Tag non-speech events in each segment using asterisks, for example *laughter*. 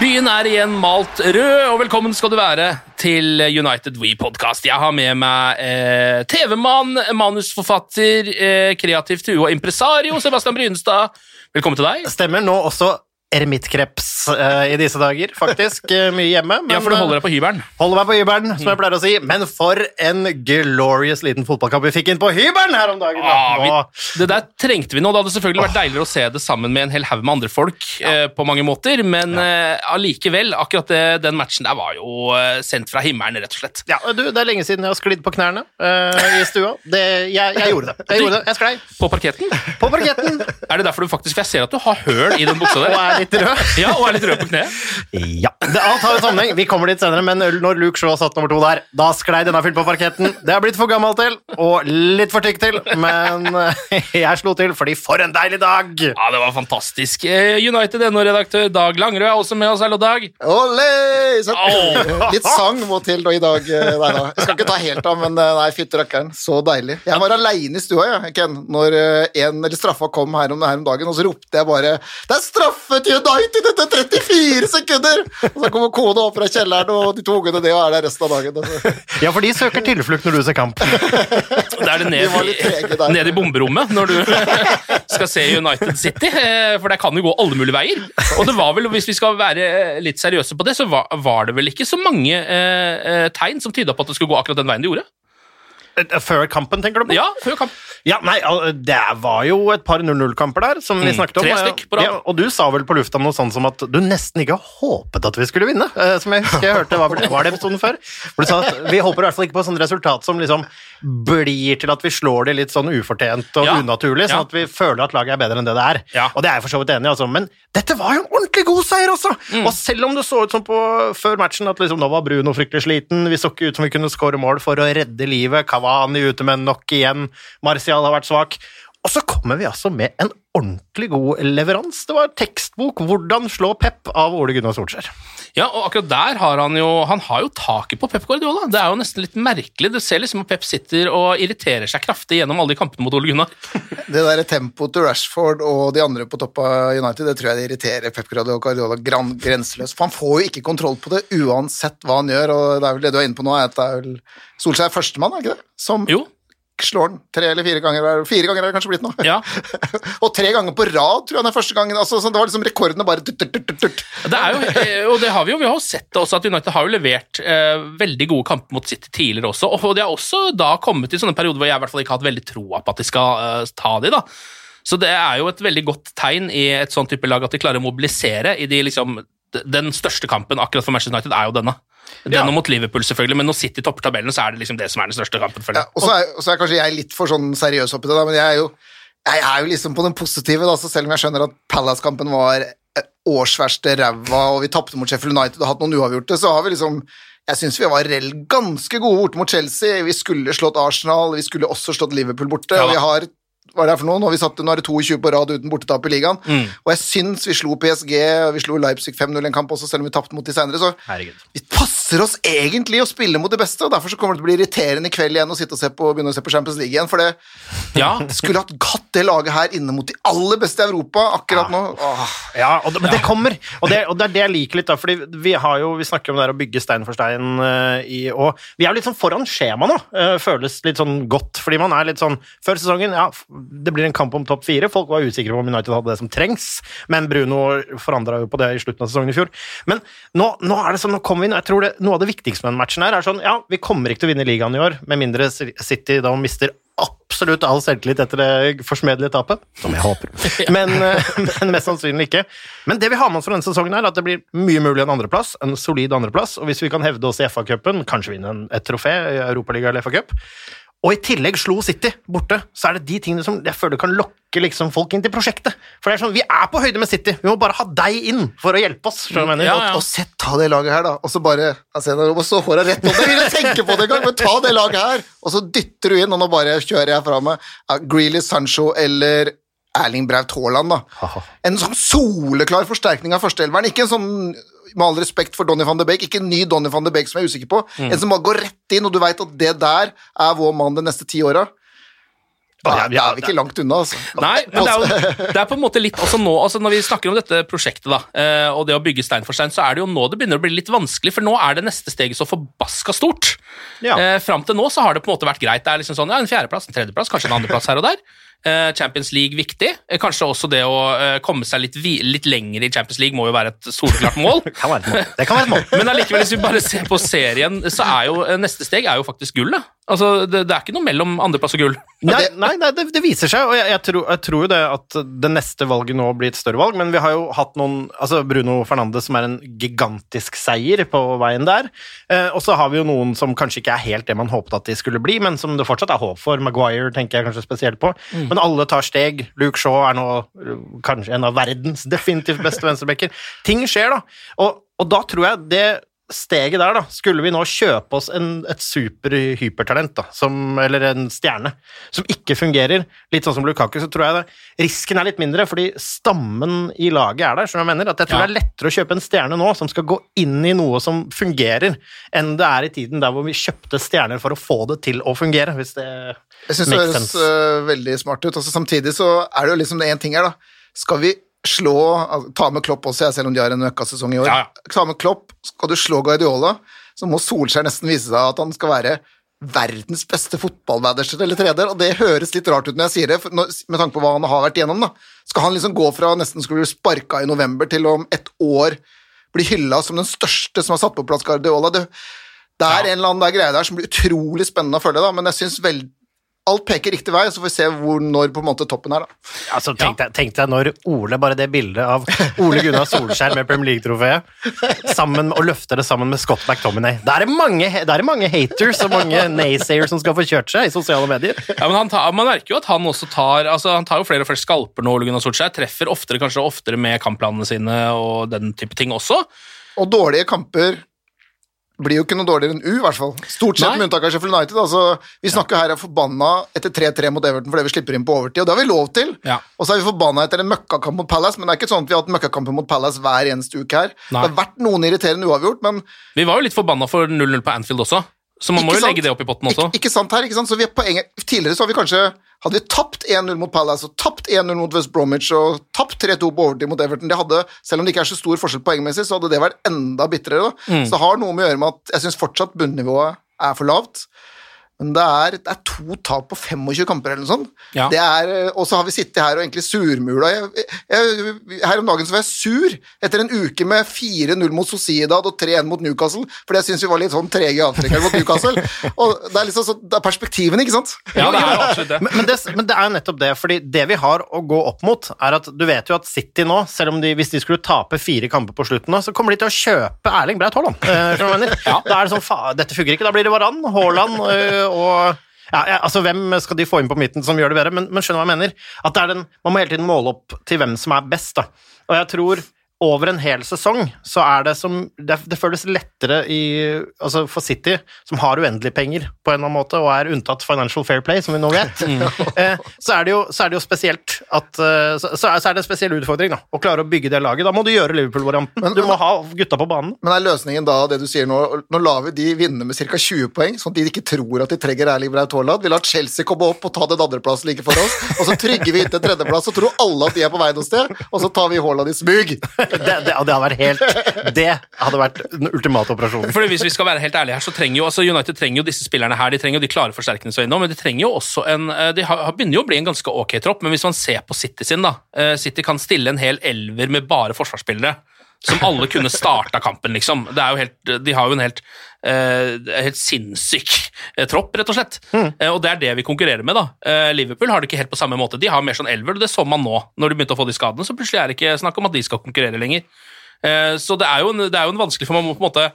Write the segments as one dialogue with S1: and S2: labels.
S1: Byen er igjen malt rød, og velkommen skal du være til United We-podkast. Jeg har med meg eh, TV-mann, manusforfatter, eh, kreativ tue og impresario Sebastian Brynestad. Velkommen til deg.
S2: Stemmer nå også ermittkreps uh, i disse dager, faktisk. Eh, mye hjemme. Men,
S1: Ja, for du holder deg på hybelen.
S2: eh, holder meg på hybelen, som jeg pleier å si. Men for en glorious liten fotballkamp vi fikk inn på hybelen her om dagen! da.
S1: Ah, vi- Det der trengte vi nå. Det hadde selvfølgelig vært deiligere å se det sammen med en hel haug med andre folk, eh, på mange måter, men eh, uh, akkurat det, den matchen der var jo eh, sendt fra himmelen, rett og slett.
S2: ja, du, Det er lenge siden jeg har sklidd på knærne eh, i stua. Det, jeg, jeg gjorde det. Jeg gjorde det. Jeg sklei
S1: På parketten.
S2: på parketten *laughs*
S1: Er det derfor du faktisk For jeg ser at du har høl i den buksa der.
S2: Litt rød.
S1: Ja, og er litt rød på kneet.
S2: Ja, det, Alt har en sammenheng. Vi kommer dit senere, men når Luke Shaw satt nummer to der, da sklei denne fyren på parketten. Det er blitt for gammel til, og litt for tykk til, men eh, jeg slo til, fordi for en deilig dag!
S1: Ja, det var fantastisk. Eh, United NO-redaktør Dag Langerød er også med oss. Hallo, Dag.
S3: Olé! Så, Litt sang må til da i dag. eh, Nei da. Jeg skal ikke ta helt av, men nei, fytti rakkeren, så deilig. Jeg var aleine i stua, jeg, Ken, når en eller straffa kom her om, her om dagen, og så ropte jeg bare 'Det er straffe til United etter 34 sekunder!' Og så kommer kona opp fra kjelleren, og de to ungene det, og er der resten av dagen. Altså. *laughs*
S2: Ja, for de søker tilflukt når du ser kamp.
S1: Det er det ned,
S3: der.
S1: i- ned i bomberommet når du *laughs* skal se United City, eh, for det kan jo gå alle mulige veier. Og det var vel, hvis vi skal være litt seriøse på det, så var, var det vel ikke så mange eh, eh, tegn som tyda på at det skulle gå akkurat den veien det gjorde?
S2: Før kampen, tenker du på?
S1: Ja, før kamp.
S2: Ja, nei, Det var jo et par 0-0-kamper der, som vi
S1: Mm,
S2: snakket om.
S1: tre stykk på rad.
S2: Ja, og du sa vel på lufta noe sånt som at du nesten ikke håpet at vi skulle vinne. eh, Som jeg husker jeg hørte, var, var det episoden før? Hvor du sa at vi håper i hvert fall ikke på sånn resultat som liksom blir til at vi slår det litt sånn ufortjent og
S1: Ja.
S2: unaturlig, sånn at vi føler at laget er bedre enn det det er.
S1: Ja.
S2: Og det er jeg for så vidt enig i, altså. Men dette var jo en ordentlig god seier også!
S1: Mm.
S2: Og selv om det så ut som på før matchen at liksom, nå var Bruno fryktelig sliten, vi så ikke ut som vi kunne skåre mål for å redde livet, Kavani ute med nok igjen, Martial har vært svak. Og så kommer vi altså med en ordentlig god leverans. Det var tekstbok 'Hvordan slå Pep' av Ole Gunnar Solskjær.
S1: Ja, og akkurat der har han jo Han har jo taket på Pep Guardiola. Det er jo nesten litt merkelig. Du ser liksom at Pep sitter og irriterer seg kraftig gjennom alle de kampene mot Ole Gunnar. *laughs*
S3: Det der tempoet til Rashford og de andre på topp av United, det tror jeg det irriterer Pep Guardiola Guardiola gran- grenseløst. For han får jo ikke kontroll på det uansett hva han gjør, og det er vel det du er inne på nå, er at det er vel Solskjær er førstemann, er ikke det? Som
S1: Jo,
S3: slår han tre eller fire ganger. Fire ganger er det kanskje blitt nå.
S1: ja. *laughs*
S3: og tre ganger på rad, tror jeg den første gangen. Altså, det var liksom rekordene bare tut, tut, tut, tut, tut.
S1: Det er jo, eh, og det har vi jo, vi har jo sett det også, at United har jo levert eh, veldig gode kamper mot City tidligere også, og de har også da kommet i sånne perioder hvor jeg i hvert fall ikke har hatt veldig troa på at de skal eh, ta de da. Så det er jo et veldig godt tegn i et sånt type lag at de klarer å mobilisere i de liksom Den største kampen akkurat for Manchester United er jo denne. Denne
S2: Ja.
S1: mot Liverpool, selvfølgelig, men når City topper tabellen, så er det liksom det som er den største kampen.
S3: Ja, og så er, er kanskje jeg litt for sånn seriøs oppi det, da, men jeg er jo, jeg er jo liksom på den positive, da, så selv om jeg skjønner at Palace-kampen var årsverste ræva, og vi tapte mot Sheffield United og hatt noen uavgjorte, så har vi liksom jeg syns vi var ganske gode borte mot Chelsea. Vi skulle slått Arsenal, vi skulle også slått Liverpool borte.
S1: Ja
S3: og vi har hva er det for noe? Nå, har vi satt, nå er det 22 på rad uten bortetap i ligaen.
S1: Mm.
S3: Og jeg syns vi slo PSG, og vi slo Leipzig 5-0 en kamp også, selv om vi tapte mot de senere. Så
S2: Herregud.
S3: vi passer oss egentlig å spille mot det beste, og derfor så kommer det til å bli irriterende i kveld igjen å sitte og se på, begynne å se på Champions League igjen. For det
S1: Ja, *laughs*
S3: skulle hatt hatt det laget her inne mot de aller beste i Europa akkurat nå. Åh.
S2: Ja, og det, men det kommer, og det, og det er det jeg liker litt, da, fordi vi har jo, vi snakker om det her å bygge stein for stein, uh, i, og vi er jo litt sånn foran skjema nå, uh, føles litt sånn godt, fordi man er litt sånn, før sesongen, ja, det blir en kamp om topp fire, folk var usikre på om United hadde det som trengs, men Bruno forandret jo på det i slutten av sesongen i fjor, men nå, nå er det sånn, nå kommer vi inn, og jeg tror det, noe av det viktigste med den matchen her er sånn, ja, vi kommer ikke til å vinne ligaen i år, med mindre City da mister absolutt all selvtillit etter det forsmedelige tapet, som jeg håper. *laughs* Men, men mest sannsynlig ikke. Men det vi har med oss for denne sesongen, er at det blir mye mulig en andreplass, en solid andreplass, og hvis vi kan hevde oss i FA-cupen, kanskje vinne et trofé i Europaligaen eller FA-cup, og i tillegg slo City borte, så er det de tingene som jeg føler kan lokke liksom folk inn til prosjektet. For det er sånn, vi er på høyde med City, vi må bare ha deg inn for å hjelpe oss. skjønner du jeg mener?
S1: Ja, ja.
S3: Og sett ta det laget her, da. Og så bare altså, så får håra rett på det, Jeg vil tenke på det engang, men ta det laget her! Og så dytter du inn, og nå bare kjører jeg fra meg Greeley, Sancho eller Erling Braut Haaland, da. En sånn soleklar forsterkning av førsteelveren. Ikke en sånn, med all respekt for Donny van de Beek, ikke en ny Donny van de Beek som jeg er usikker på.
S1: Mm.
S3: En som bare går rett inn, og du veit at det der er vår mann de neste ti åra. Da
S2: Ja,
S3: er
S2: ja,
S3: er vi ikke langt unna, altså.
S1: Nei, men det er, jo, *laughs* det er på en måte litt også nå altså Når vi snakker om dette prosjektet da, eh, og det å bygge stein for stein, så er det jo nå det begynner å bli litt vanskelig, for nå er det neste steget så forbaska stort.
S2: Ja.
S1: Eh, Fram til nå så har det på en måte vært greit. Det er liksom sånn, ja, En fjerdeplass, en tredjeplass, kanskje en andreplass her og der. Eh, Champions League viktig. Eh, Kanskje også det å eh, komme seg litt, litt lenger i Champions League må jo være et soleklart mål. *laughs*
S2: Det kan være et mål. Det kan være et mål.
S1: Men allikevel, hvis vi bare ser på serien, så er jo neste steg er jo faktisk gull. da. Altså, det, det er ikke noe mellom andreplass og gull.
S2: Nei, nei, nei det, det viser seg, og jeg, jeg, tror, jeg tror jo det at det neste valget nå blir et større valg, men vi har jo hatt noen altså Bruno Fernandes som er en gigantisk seier på veien der, eh, og så har vi jo noen som kanskje ikke er helt det man håpet at de skulle bli, men som det fortsatt er håp for. Maguire tenker jeg kanskje spesielt på, men alle tar steg. Luke Shaw er nå eh, kanskje en av verdens definitivt beste venstrebacker. Ting skjer, da, og, og da tror jeg det steget der, da, skulle vi nå kjøpe oss en, et super-hypertalent, da, som, eller en stjerne, som ikke fungerer, litt sånn som Lukaku, så tror jeg det, risken er litt mindre, fordi stammen i laget er der, som jeg mener, at jeg tror
S1: Ja.
S2: det er lettere å kjøpe en stjerne nå, som skal gå inn i noe som fungerer, enn det er i tiden der hvor vi kjøpte stjerner for å få det til å fungere, hvis det
S3: Jeg syns det høres øh, veldig smart ut. Også, samtidig så er det jo liksom det én ting her, da. Skal vi slå altså, Ta med Klopp også, jeg, selv om de har en møkkasesong i år.
S1: Ja, ja.
S3: Ta med Klopp, skal du slå Guardiola, så må Solskjær nesten vise seg at han skal være verdens beste fotballmanager eller trener, og det høres litt rart ut når jeg sier det, med tanke på hva han har vært igjennom. da. Skal han liksom gå fra nesten skulle bli sparka i november til om et år bli hylla som den største som har satt på plass Guardiola? Det, det er en eller annen der greie der som blir utrolig spennende å følge, da, men jeg syns Alt peker riktig vei, så får vi se hvor, når på en måte toppen er. da.
S2: Altså, tenk, deg, tenk deg når Ole, bare det bildet av Ole Gunnar Solskjær med Premier League-trofeet, og løfter det sammen med Scott McTominay. Da er det mange, er det mange haters og mange naysayers som skal få kjørt seg i sosiale medier.
S1: Ja, men han tar, Man merker jo at han også tar altså han tar jo flere og flere skalper nå, Ole Gunnar Solskjær. Treffer oftere, kanskje oftere med kampplanene sine og den type ting også.
S3: Og dårlige kamper blir jo ikke noe dårligere enn U, i hvert fall. Stort sett, med unntak av Sheffield United. Altså, vi snakker ja. her er forbanna etter 3-3 mot Everton fordi vi slipper inn på overtid, og det har vi lov til.
S1: Ja.
S3: Og så er vi forbanna etter en møkkakamp mot Palace, men det er ikke sånn at vi har hatt møkkakamper mot Palace hver eneste uke her.
S1: Nei.
S3: Det har vært noen irriterende uavgjort, men
S1: Vi var jo litt forbanna for 0-0 på Anfield også, så man må jo
S3: sant?
S1: legge det opp i potten også.
S3: Ikke, ikke sant her, ikke sant? Så vi er poenget. Tidligere så har vi kanskje hadde vi tapt 1-0 mot Palace og tapt 1-0 mot West Bromwich og tapt 3-2 på overtid mot Everton. Det hadde, selv om det ikke er så stor forskjell poengmessig, så hadde det vært enda bitrere.
S1: Mm.
S3: Så det har noe med å gjøre med at jeg syns fortsatt bunnivået er for lavt. Men det er, det er to tap på 25 kamper eller noe sånt.
S1: Ja.
S3: Det er, eh, og så har vi sittet her og egentlig surmula. Jeg, jeg, her om dagen så var jeg sur etter en uke med 4-0 mot Sociedad og 3-1 mot Newcastle, fordi jeg syns vi var litt sånn trege i avtrekkeren mot Newcastle. *laughs* og det er liksom så, det er perspektivene, ikke sant?
S1: Ja, det er absolutt det.
S2: Men, men, det, men det er jo nettopp det, fordi det vi har å gå opp mot, er at du vet jo at City nå, selv om de, hvis de skulle tape fire kamper på slutten nå, så kommer de til å kjøpe Erling Braut Haaland. Øh, mener? Da er det sånn, faen, dette fungerer ikke, da blir det Varan, Haaland eh, og ja, ja, altså Hvem skal de få inn på midten som gjør det bedre? Men, men skjønner hva jeg mener? At det er den, Man må hele tiden måle opp til hvem som er best. da. Og jeg tror over en hel sesong så er det som Det, det føles lettere i, altså for City, som har uendelig penger på en eller annen måte, og er unntatt Financial Fair Play, som vi nå vet, *laughs* eh, så, er det jo, så er det jo spesielt at eh, så, så er er det en spesiell utfordring, da. Å klare å bygge det laget. Da må du gjøre Liverpool-varianten. Du må ha gutta på banen.
S3: Men er løsningen da det du sier nå Nå lar vi de vinne med ca. 20 poeng, sånn at de ikke tror at de trenger Erling Braut Haaland? Vi lar Chelsea komme opp og ta den andreplassen like for oss, og så trygger vi inntil tredjeplass, så tror alle at de er på vei noe sted, og så tar vi Haaland i smug. *laughs*
S2: Det, det, det hadde vært helt Det hadde vært den ultimate operasjonen.
S1: Fordi hvis vi skal være helt ærlige her, så trenger jo altså United trenger jo disse spillerne her, de trenger jo de klare er innom, men de trenger jo også en eh, De har, har begynner jo å bli en ganske ok tropp, men hvis man ser på City sin, da eh, City kan stille en hel elver med bare forsvarsspillere. Som alle kunne starta kampen, liksom. Det er jo helt, de har jo en helt, eh, helt sinnssyk eh, tropp, rett og slett. Eh, og det er det vi konkurrerer med, da. Eh, Liverpool har det ikke helt på samme måte. De har mer sånn elver, og det så man nå. Når de begynte å få de skadene, så plutselig er det ikke snakk om at de skal konkurrere lenger. Eh, så det er, jo en, det er jo en vanskelig for man må på en måte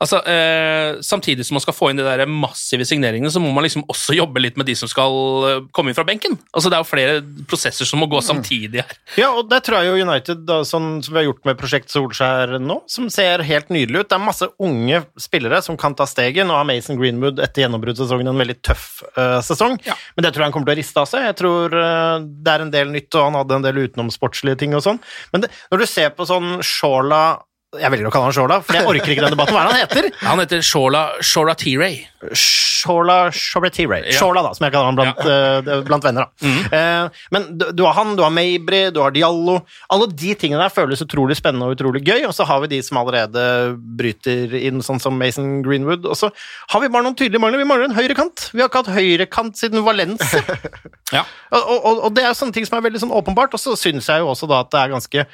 S1: Altså, eh, Samtidig som man skal få inn de der massive signeringene, så må man liksom også jobbe litt med de som skal eh, komme inn fra benken. Altså, Det er jo flere prosesser som må gå samtidig her.
S2: Ja, og det tror jeg jo United, da, sånn som vi har gjort med Prosjekt Solskjær nå, som ser helt nydelig ut. Det er masse unge spillere som kan ta steget. Nå har Mason Greenwood etter gjennombruddssesongen en veldig tøff uh, sesong, men det tror jeg han kommer til å riste av seg. Jeg tror uh, det er en del nytt, og han hadde en del utenomsportslige ting og sånn. Men det, når du ser på sånn Shorla jeg velger å kalle han Shola, for jeg orker ikke den debatten. Hva er han heter? *laughs*
S1: Han heter Shola, Shola T-Ray.
S2: Shorla Shorla
S1: Ja.
S2: Shola, da, som jeg kaller han blant, eh, blant venner. da. Eh, men du, du har han, du har Mabry, du har Diallo. Alle de tingene der føles utrolig spennende og utrolig gøy, og så har vi de som allerede bryter inn, sånn som Mason Greenwood. Og så har vi bare noen tydelige mangler. Vi mangler en høyrekant. Vi har ikke hatt høyrekant siden Valencia. *laughs*
S1: Ja.
S2: og, og, og det er sånne ting som er veldig sånn åpenbart, og så syns jeg jo også da at det er ganske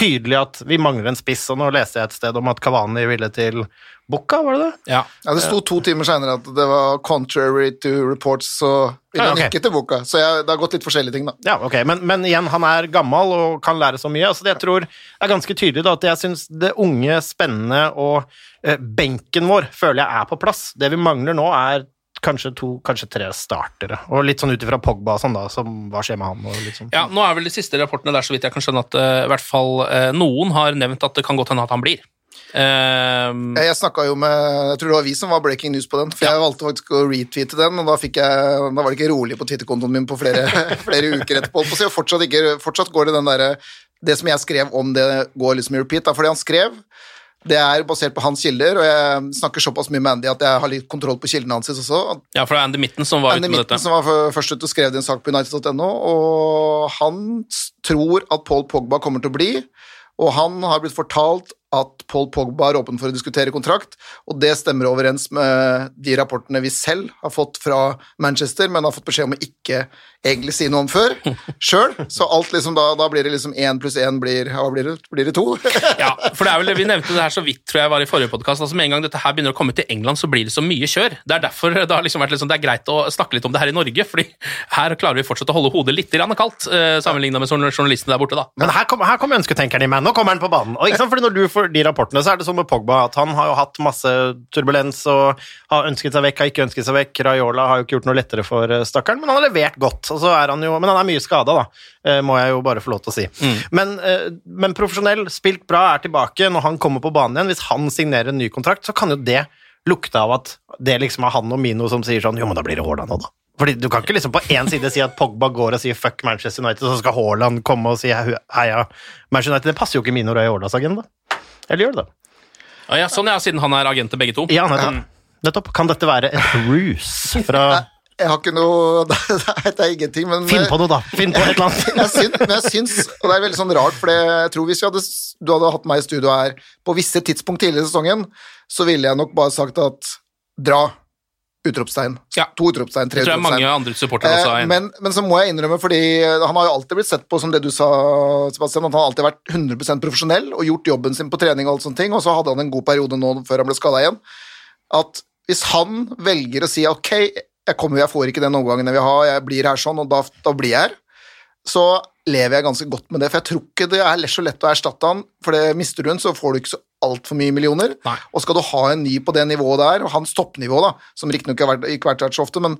S2: tydelig at vi mangler en spiss, og nå leste jeg et sted om at Kavani ville til Bukka, var det det?
S1: Ja.
S3: Ja, Det sto to timer seinere at det var 'contrary to reports', så ville
S2: Ja,
S3: han ikke til boka. Så jeg, det har gått litt forskjellige ting, da.
S2: Ja, ok, men, men igjen, han er gammel og kan lære så mye. Altså, det jeg tror er ganske tydelig da, at jeg syns det unge, spennende og eh, benken vår føler jeg er på plass. Det vi mangler nå, er kanskje to, kanskje tre startere. Og litt sånn ut ifra Pogba og sånn, da, som hva skjer med han? og litt sånn.
S1: Ja, Nå er vel de siste rapportene der så vidt jeg kan skjønne at uh, i hvert fall uh, noen har nevnt at det kan godt hende at han blir. Uh,
S3: Jeg snakka jo med Jeg tror det var vi som var breaking news på den, for jeg valgte faktisk å retweete den, og da, fikk jeg, da var det ikke rolig på Twitter-kontoen min på flere, *laughs* flere uker etterpå. Så fortsatt, ikke, fortsatt går det den derre Det som jeg skrev om det, går liksom i repeat. Da, fordi han skrev det er basert på hans kilder, og jeg snakker såpass mye med Andy at jeg har litt kontroll på kildene hans også.
S1: ja, for det er Andy Mitten som var
S3: Andy
S1: ute med
S3: Mitten
S1: dette.
S3: som var først ute og skrev en sak på United.no, og han tror at Paul Pogba kommer til å bli, og han har blitt fortalt at Paul Pogba er åpen for å diskutere kontrakt, og det stemmer overens med de rapportene vi selv har fått fra Manchester, men har fått beskjed om å ikke egentlig si noe om før, *laughs* sjøl. Så alt liksom da, da blir det liksom én pluss én blir Hva blir det? Blir det to? *laughs*
S1: Ja, for det er vel, Vi *laughs* nevnte det her så vidt tror jeg var i forrige podkast. Altså, med en gang dette her begynner å komme til England, så blir det så mye kjør. Det er derfor det har liksom vært liksom, det er greit å snakke litt om det her i Norge, fordi her klarer vi fortsatt å holde hodet litt kaldt, eh, sammenligna med journalistene der borte. da.
S2: Men her kommer kom ønsketenkeren i meg. Nå kommer han på banen. Og ikke sant, fordi Når du får de rapportene, så er det sånn med Pogba at han har jo hatt masse turbulens og har ønsket seg vekk, har ikke ønsket seg vekk. Raiola har jo ikke gjort noe lettere for eh, stakkaren, men han har levert godt. Og så er han jo, men han er mye skada, da, eh, må jeg jo bare få lov til å si. Men, eh, men profesjonell, spilt bra, er tilbake. Når han kommer på banen igjen, hvis han signerer en ny kontrakt, så kan jo det lukte av at det liksom er han og Mino som sier sånn Jo, men da blir det Haaland nå, da. Fordi Du kan ikke liksom på én side si at Pogba går og sier 'fuck Manchester United', så skal Haaland komme og si 'heia Manchester United'. Det passer jo ikke Mino Raiolas agenda. Eller gjør det det?
S1: Ja, ja, sånn, ja, Siden han er agenter begge to.
S2: Ja, nettopp. nettopp. Kan dette være et ruse fra
S3: Jeg har ikke noe *laughs* Det er ingenting, men
S2: Finn på noe, da! Finn på et eller annet. *laughs*
S3: jeg syns, men jeg syns, og det er veldig sånn rart, for jeg tror hvis vi hadde, du hadde hatt meg i studio her på visse tidspunkt tidligere i sesongen, så ville jeg nok bare sagt at dra, utropstegn.
S1: Ja.
S3: To utropstegn, tre
S1: jeg mange
S3: utropstegn.
S1: andre supportere også
S3: Eh,
S1: er.
S3: men, men så må jeg innrømme, fordi han har jo alltid blitt sett på som det du sa, Sebastian, at han har alltid vært 100 profesjonell og gjort jobben sin på trening og alt sånne ting, og så hadde han en god periode nå før han ble skada igjen. At hvis han velger å si ok, jeg kommer, jeg får ikke den omgangen jeg vil ha, jeg blir her sånn, og da, da blir jeg her, så lever jeg ganske godt med det, for jeg tror ikke det er så lett å erstatte han, for det mister du en, så får du ikke så altfor mye millioner,
S1: Nei.
S3: og skal du ha en ny på det nivået der, og hans toppnivå da, som riktignok ikke har vært, ikke vært så ofte, men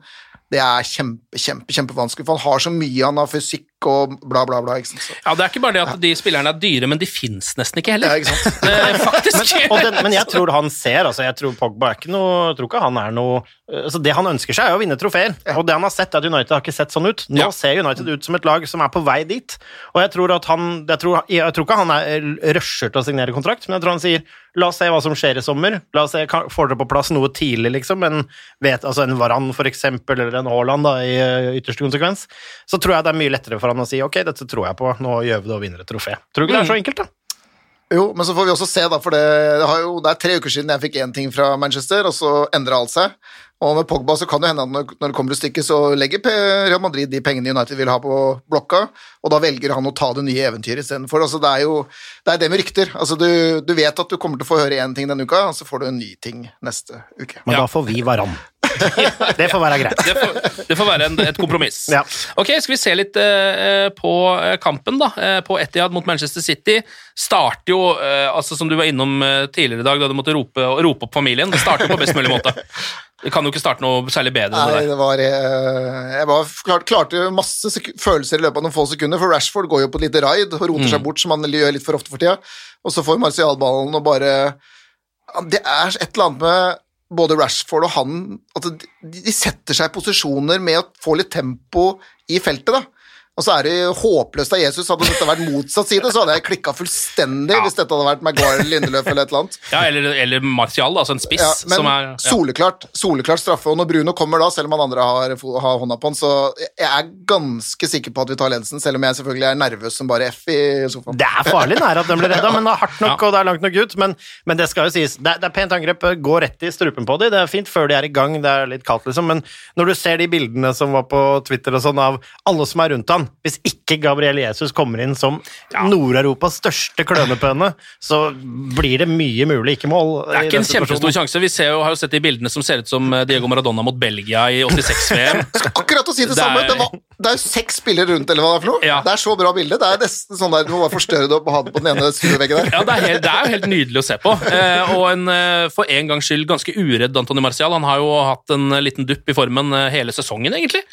S3: det er kjempe, kjempe, kjempevanskelig, for han har så mye, han har fysikk, og bla, bla, bla. ikke sant? Så.
S1: Ja, Det er ikke bare det at de spillerne er dyre, men de fins nesten ikke heller.
S3: Ja, ikke sant? *laughs*
S1: Eh, Faktisk.
S2: Men, og den, men jeg tror han ser altså Jeg tror Pogba er ikke noe Jeg tror ikke han er noe altså Det han ønsker seg, er å vinne trofeer. Og det han har sett, er at United har ikke sett sånn ut. Nå
S1: Ja.
S2: ser United ut som et lag som er på vei dit. Og jeg tror at han Jeg tror, jeg tror ikke han er rusher til å signere kontrakt, men jeg tror han sier La oss se hva som skjer i sommer. La oss se, Får dere på plass noe tidlig, liksom? En, vet, altså en Varan, for eksempel, eller en Haaland, da, i eh, ytterste konsekvens. Så tror jeg det er mye lettere for han å si ok, dette tror jeg på, nå gjør vi det og vinner et trofé. Tror du ikke det er så enkelt, da?
S3: Jo, men så får vi også se, da, for det, det, har jo, det er tre uker siden jeg fikk én ting fra Manchester, og så endra alt seg. Og med Pogba så kan det hende at når, når det kommer til stykket, så legger Real Madrid de pengene United vil ha på blokka, og da velger han å ta det nye eventyret istedenfor. Altså, det er jo det er det med rykter. Altså, du, du vet at du kommer til å få høre én ting denne uka, og så får du en ny ting neste uke.
S2: Men
S1: Ja.
S2: da får vi Varan. *laughs* det får være greit.
S1: Det får, det får være en, et kompromiss.
S2: Ja.
S1: Ok, Skal vi se litt uh, på eh, kampen da, Uh, på Etihad mot Manchester City. Starter jo, uh, altså som du var innom tidligere i dag, da du måtte rope, rope opp familien. Det starter jo på best mulig måte. *laughs* Det kan jo ikke starte noe særlig bedre
S3: Nei,
S1: det
S3: var eh, Jeg var, klart, klarte masse følelser i løpet av noen få sekunder, for Rashford går jo på et lite raid og roter
S1: Mm.
S3: seg bort, som han gjør litt for ofte for tida, og så får Martial ballen og bare Det er et eller annet med både Rashford og han at de, de setter seg i posisjoner med å få litt tempo i feltet, da. Og så er det håpløst av Jesus. Hadde dette vært motsatt side, så hadde jeg klikka fullstendig hvis dette hadde vært Maguire Lindeløf eller et eller annet.
S1: Ja, Eller, eller Martial, altså en spiss.
S3: Ja, men
S1: som er, ja.
S3: soleklart, soleklart straffe. Og når Bruno kommer da, selv om han andre har, har hånda på han, så jeg er ganske sikker på at vi tar ledelsen, selv om jeg selvfølgelig er nervøs som bare F i sofaen.
S2: Det er farlig nære at den blir redda, men det er hardt nok, og det er langt nok ut. Men, men det skal jo sies, det er, det er pent angrep. Gå rett i strupen på dem. Det er fint før de er i gang, det er litt kaldt, liksom. Men når du ser de bildene som var på Twitter og sånn, av alle som er rundt han Hvis ikke Gabriel Jesus kommer inn som Nord-Europas største klønepønne, så blir det mye mulig ikke mål.
S1: Det er ikke en kjempestor sjanse. Vi ser jo, har jo sett de bildene som ser ut som eh, Diego Maradona mot Belgia i 86-VM. *laughs*
S3: Akkurat å si det,
S1: Det er-
S3: samme! Det, var, det er jo seks spillere rundt, eller hva det er for noe.
S1: Ja.
S3: Det er så bra bilde. Det er nesten sånn der du må bare forstørre det opp og ha det på den ene stueveggen der.
S1: Ja, det er, helt, det er jo helt nydelig å se på. Eh, og en eh, for en gangs skyld ganske uredd Antony Martial. Han har jo hatt en liten dupp i formen eh, hele sesongen, egentlig.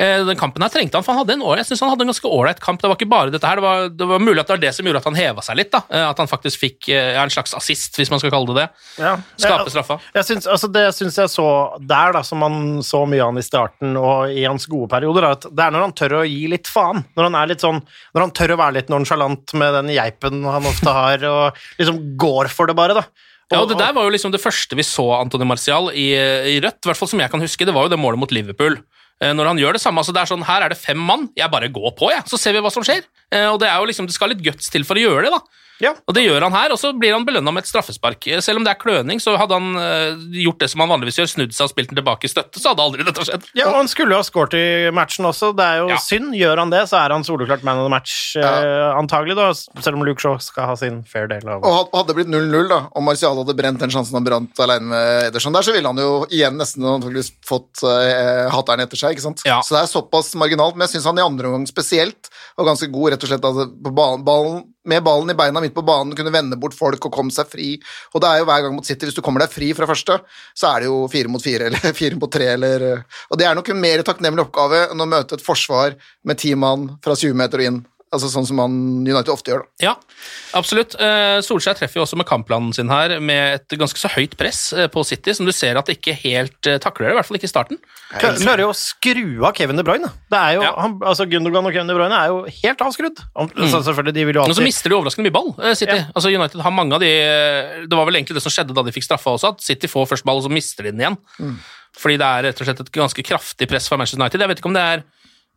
S1: Eh, den kampen her trengte han, for han hadde en, år- jeg synes han hadde en ganske ålreit kamp. Det var ikke bare dette her, det var, det var mulig at det var det som gjorde at han heva seg litt. da. Eh, at han faktisk fikk ja, en slags assist, hvis man skal kalle det det.
S2: Ja.
S1: Skape straffa.
S2: Jeg syns, altså det syns jeg så der, da, som man så mye av han i starten og i hans gode perioder, er at det er når han tør å gi litt faen. Når han er litt sånn, når han tør å være litt nonsjalant med den geipen han ofte har, og liksom går for det bare, da.
S1: Ja, og Det der var jo liksom det første vi så Antony Martial i, i rødt, i hvert fall som jeg kan huske. Det var jo det målet mot Liverpool. Eh, Når han gjør det samme, altså det er sånn, Her er det fem mann, jeg bare går på, jeg, så ser vi hva som skjer. Eh, Og Det er jo liksom, det skal litt guts til for å gjøre det. da.
S2: Ja.
S1: Og det gjør han her, og så blir han belønna med et straffespark. Selv om det er kløning, så hadde han eh, gjort det som han vanligvis gjør, snudd seg og spilt den tilbake i støtte, så hadde aldri dette skjedd.
S2: Ja, og han skulle jo ha skåret i matchen også. Det er jo
S1: Ja.
S2: synd. Gjør han det, så er han soleklart man of the match, eh, antagelig, da. Selv om Luke Shaw skal ha sin fair del av
S3: Og hadde det blitt 0-0, da, og Martial hadde brent den sjansen han brant alene med Ederson der, så ville han jo igjen nesten antakeligvis fått uh, hatteren etter seg, ikke sant?
S1: Ja.
S3: Så det er såpass marginalt, men jeg syns han i andre omgang spesielt var ganske god, rett og slett altså, på ballen, ballen, med ballen i beina midt på banen, kunne vende bort folk og komme seg fri. Og det er jo hver gang mot City, hvis du kommer deg fri fra første, så er det jo fire mot fire, eller *laughs* fire mot tre, eller Og det er nok en mer takknemlig oppgave enn å møte et forsvar med ti mann fra 20 meter og inn, altså sånn som man United ofte gjør, da.
S1: Ja, absolutt. Eh, Solskjær treffer jo også med kampplanen sin her, med et ganske så høyt press eh, på City, som du ser at det ikke helt eh, takler det, i hvert fall ikke i starten.
S2: Kla- Klarer jo å skru av Kevin De Bruyne. Det er jo,
S1: Ja.
S2: han, altså Gundogan og Kevin De Bruyne er jo helt avskrudd. Han, så selvfølgelig, de vil jo
S1: Men så mister de overraskende mye ball, City.
S2: Ja.
S1: Altså United har mange av de Det var vel egentlig det som skjedde da de fikk straffa også, at City får først ball, og så mister de den igjen. Fordi det er rett og slett et ganske kraftig press fra Manchester United. Jeg vet ikke om det er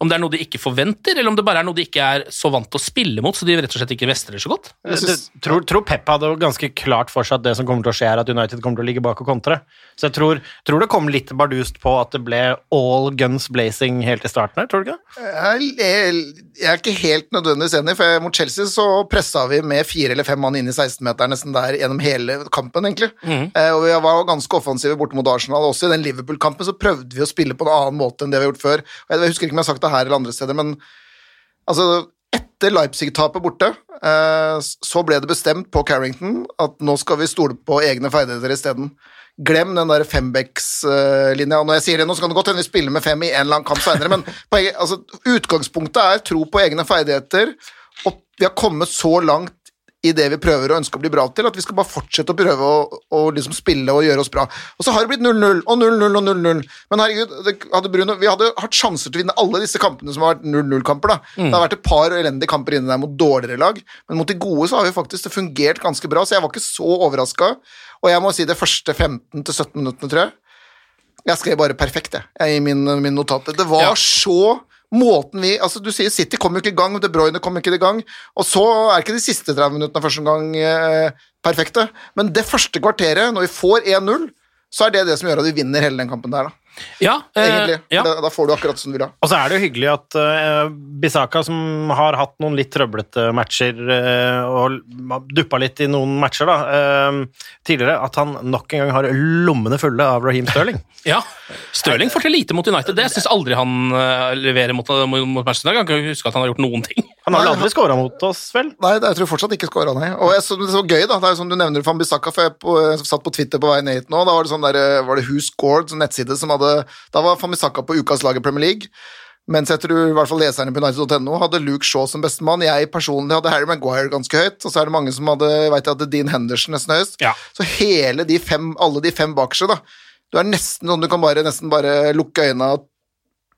S1: om det er noe de ikke forventer, eller om det bare er noe de ikke er så vant til å spille mot, så de rett og slett ikke mestrer så godt.
S2: Det- det- tror, tror Pep hadde ganske klart for seg at det som kommer til å skje, er at United kommer til å ligge bak og kontre. Så jeg tror, tror det kom litt bardust på at det ble all guns blazing helt i starten her, tror du ikke?
S3: Jeg jeg er ikke helt nødvendigvis enig, for mot Chelsea så pressa vi med fire eller fem mann inn i 16-meteren nesten der gjennom hele kampen, egentlig. Eh, og vi var ganske offensive borte mot Arsenal. Også i den Liverpool-kampen så prøvde vi å spille på en annen måte enn det vi har gjort før. Jeg, jeg husker ikke om jeg har sagt det her eller andre steder, men altså etter Leipzig-tapet borte, eh, så ble det bestemt på Carrington at nå skal vi stole på egne ferdigheter isteden. Glem den der Fembecks-linja. Når jeg sier det nå, så kan det godt hende vi spiller med fem i en eller annen kamp senere, men *laughs* poenget, altså, utgangspunktet er tro på egne ferdigheter, og vi har kommet så langt i det vi prøver å ønske å bli bra til, at vi skal bare fortsette å prøve å, å liksom spille og gjøre oss bra. Og så har det blitt 0-0 og 0-0 og 0-0. Men herregud, det hadde Bruno, vi hadde hatt sjanser til å vinne alle disse kampene som har vært 0-0-kamper. da.
S1: Mm.
S3: Det har vært et par elendige kamper inne der mot dårligere lag, men mot de gode så har vi faktisk det fungert ganske bra, så jeg var ikke så overraska. Og jeg må si det første 15-17 minuttene, tror jeg. Jeg skrev bare perfekt, jeg, i min, min notat. Det var så Måten vi, altså Du sier City kom jo ikke i gang, De Bruyne kom ikke i gang, og så er ikke de siste 30 minuttene første gang eh, perfekte. Men det første kvarteret, når vi får 1-0, så er det det som gjør at vi vinner hele den kampen der. da.
S1: Ja, eh, ja.
S3: Da, da får du akkurat som du vil ha.
S2: Og så er det jo hyggelig at uh, Bisaka, som har hatt noen litt trøblete matcher uh, og duppa litt i noen matcher da, uh, tidligere, at han nok en gang har lommene fulle av Raheem Sterling. *laughs*
S1: Ja. Stirling får til lite mot United. Det syns aldri han eh, leverer mot, mot mot Manchester United. Jeg kan ikke huske at han har gjort noen ting.
S2: Han har vel aldri skåra mot oss, vel?
S3: Nei, det- jeg tror fortsatt ikke skåra, nei. Og jeg, så, det så gøy, da. Det er jo som du nevner Van Bissaka, for jeg, på, jeg satt på Twitter på vei ned hit nå. Da var det sånn der, eh, var det Who Scored, sånn nettside som hadde Da var Van Bissaka på ukas lag i Premier League. Mens jeg tror i hvert fall leserne på United.no hadde Luke Shaw som bestemann. Jeg personlig hadde Harry Maguire ganske høyt, og så er det mange som hadde vet jeg, hadde Dean Henderson nesten høyest.
S1: Ja.
S3: Så hele de fem, alle de fem bakerste, da. Du er nesten sånn du kan bare, nesten bare lukke øynene og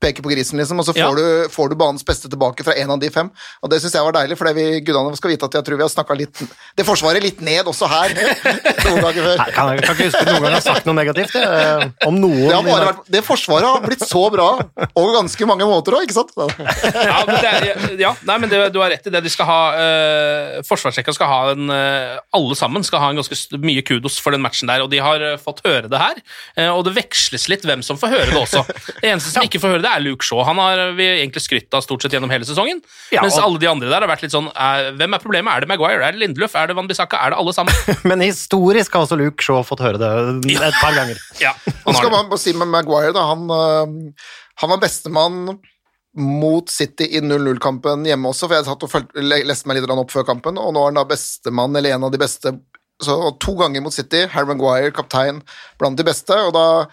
S3: peke på grisen, liksom, og så får,
S1: Ja.
S3: du, får du banens beste tilbake fra en av de fem. Og det syns jeg var deilig, for det vi gudene skal vite at jeg tror vi har snakka litt det forsvaret litt ned også her *laughs* noen ganger før.
S2: Nei, kan, jeg kan ikke huske at noen gang har sagt noe negativt det, om noen.
S3: Det, har bare vært, det forsvaret har blitt så bra over ganske mange måter òg, ikke sant?
S1: Ja, men det, ja nei, men det, du har rett i det. De skal ha uh, Forsvarssjekka skal ha en eh, Alle sammen skal ha en ganske mye kudos for den matchen der, og de har eh, fått høre det her. Eh, og det veksles litt hvem som får høre det også. Det eneste som ikke får høre det, er Luke Shaw. Han har vi egentlig skrytt av stort sett gjennom hele sesongen.
S2: Ja,
S1: mens
S2: og-
S1: alle de andre der har vært litt sånn er, Hvem er problemet? Er det Maguire? Er det Lindelöf? Er det Van Bissaka? Er det alle sammen? *laughs*
S2: Men historisk har også Luke Shaw fått høre det *laughs* et par ganger. *laughs*
S1: Ja,
S3: Nå
S1: han har
S3: skal man bare si med Maguire, da. Han, øh, han var bestemann mot City i 0-0-kampen hjemme også, for jeg satt og følte, leste meg litt opp før kampen, og nå er han da bestemann, eller en av de beste så To ganger mot City. Harry Maguire, kaptein, blant de beste. og da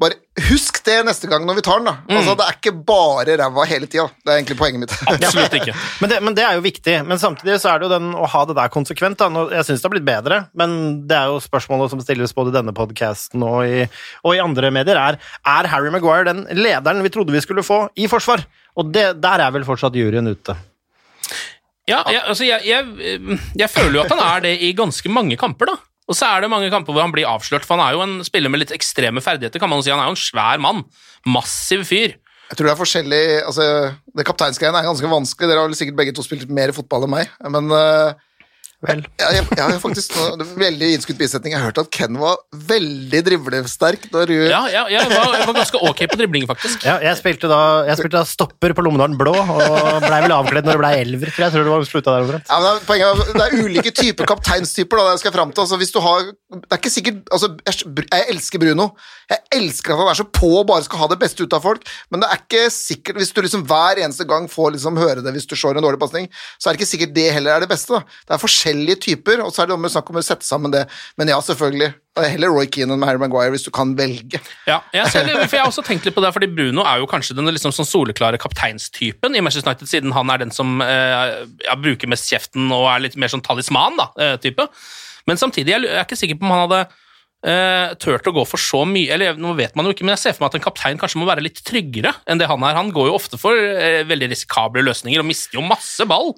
S3: bare Husk det neste gang når vi tar den, da. Altså, det er ikke bare ræva hele tida. Det er egentlig poenget mitt. *laughs*
S1: Absolutt ikke.
S2: Men det, men det er jo viktig. Men samtidig så er det jo den å ha det der konsekvent. Da. Jeg syns det har blitt bedre, men det er jo spørsmålet som stilles både i denne podkasten og, i- og i andre medier, er er Harry Maguire den lederen vi trodde vi skulle få i forsvar? Og det, der er vel fortsatt juryen ute.
S1: Ja, jeg, altså jeg, jeg, jeg føler jo at han er det i ganske mange kamper, da. Og så er det mange kamper hvor han blir avslørt, for han er jo en spiller med litt ekstreme ferdigheter, kan man jo si. Han er jo en svær mann. Massiv fyr.
S3: Jeg tror det er forskjellig altså, Det kapteinsgreiene er ganske vanskelig. Dere har vel sikkert begge to spilt mer fotball enn meg, men øh,
S2: Vel.
S3: Ja, jeg, jeg har faktisk nå- det er Veldig innskutt bisetning. Jeg har hørt at Ken var veldig driblesterk når du
S1: Ja, ja, jeg, var, jeg var ganske ok på dribling, faktisk.
S2: Ja, jeg spilte da, jeg spilte da stopper på Lommedalen blå, og blei vel avkledd når det blei elver. For jeg. Tror det var slutta der omtrent.
S3: ja, men det, er, poenget, er- det er ulike typer kapteinstyper. Da, det skal frem til. Altså, hvis du har, det er ikke sikkert, altså, jeg, jeg elsker Bruno. Jeg elsker at han er så på og bare skal ha det beste ut av folk, men det er ikke sikkert Hvis du liksom hver eneste gang får liksom høre det hvis du slår en dårlig pasning, så er det ikke sikkert det heller er det beste. Da. Det er forskjellige typer, og så er det om å snakke om å sette sammen det. Men ja, selvfølgelig. Er Heller Roy Keane enn Harry Maguire hvis du kan velge.
S1: Ja, jeg, ser, for jeg har også tenkt litt på det, fordi Bruno er jo kanskje den liksom sånn soleklare kapteinstypen i Manchester United, siden han er den som eh, ja, bruker mest kjeften og er litt mer sånn talisman, da, eh, type. Men samtidig, jeg er ikke sikker på om han hadde eh, turt å gå for så mye eller nå vet man jo ikke, men jeg ser for meg at en kaptein kanskje må være litt tryggere enn det han er. Han går jo ofte for eh, veldig risikable løsninger og mister jo masse ball.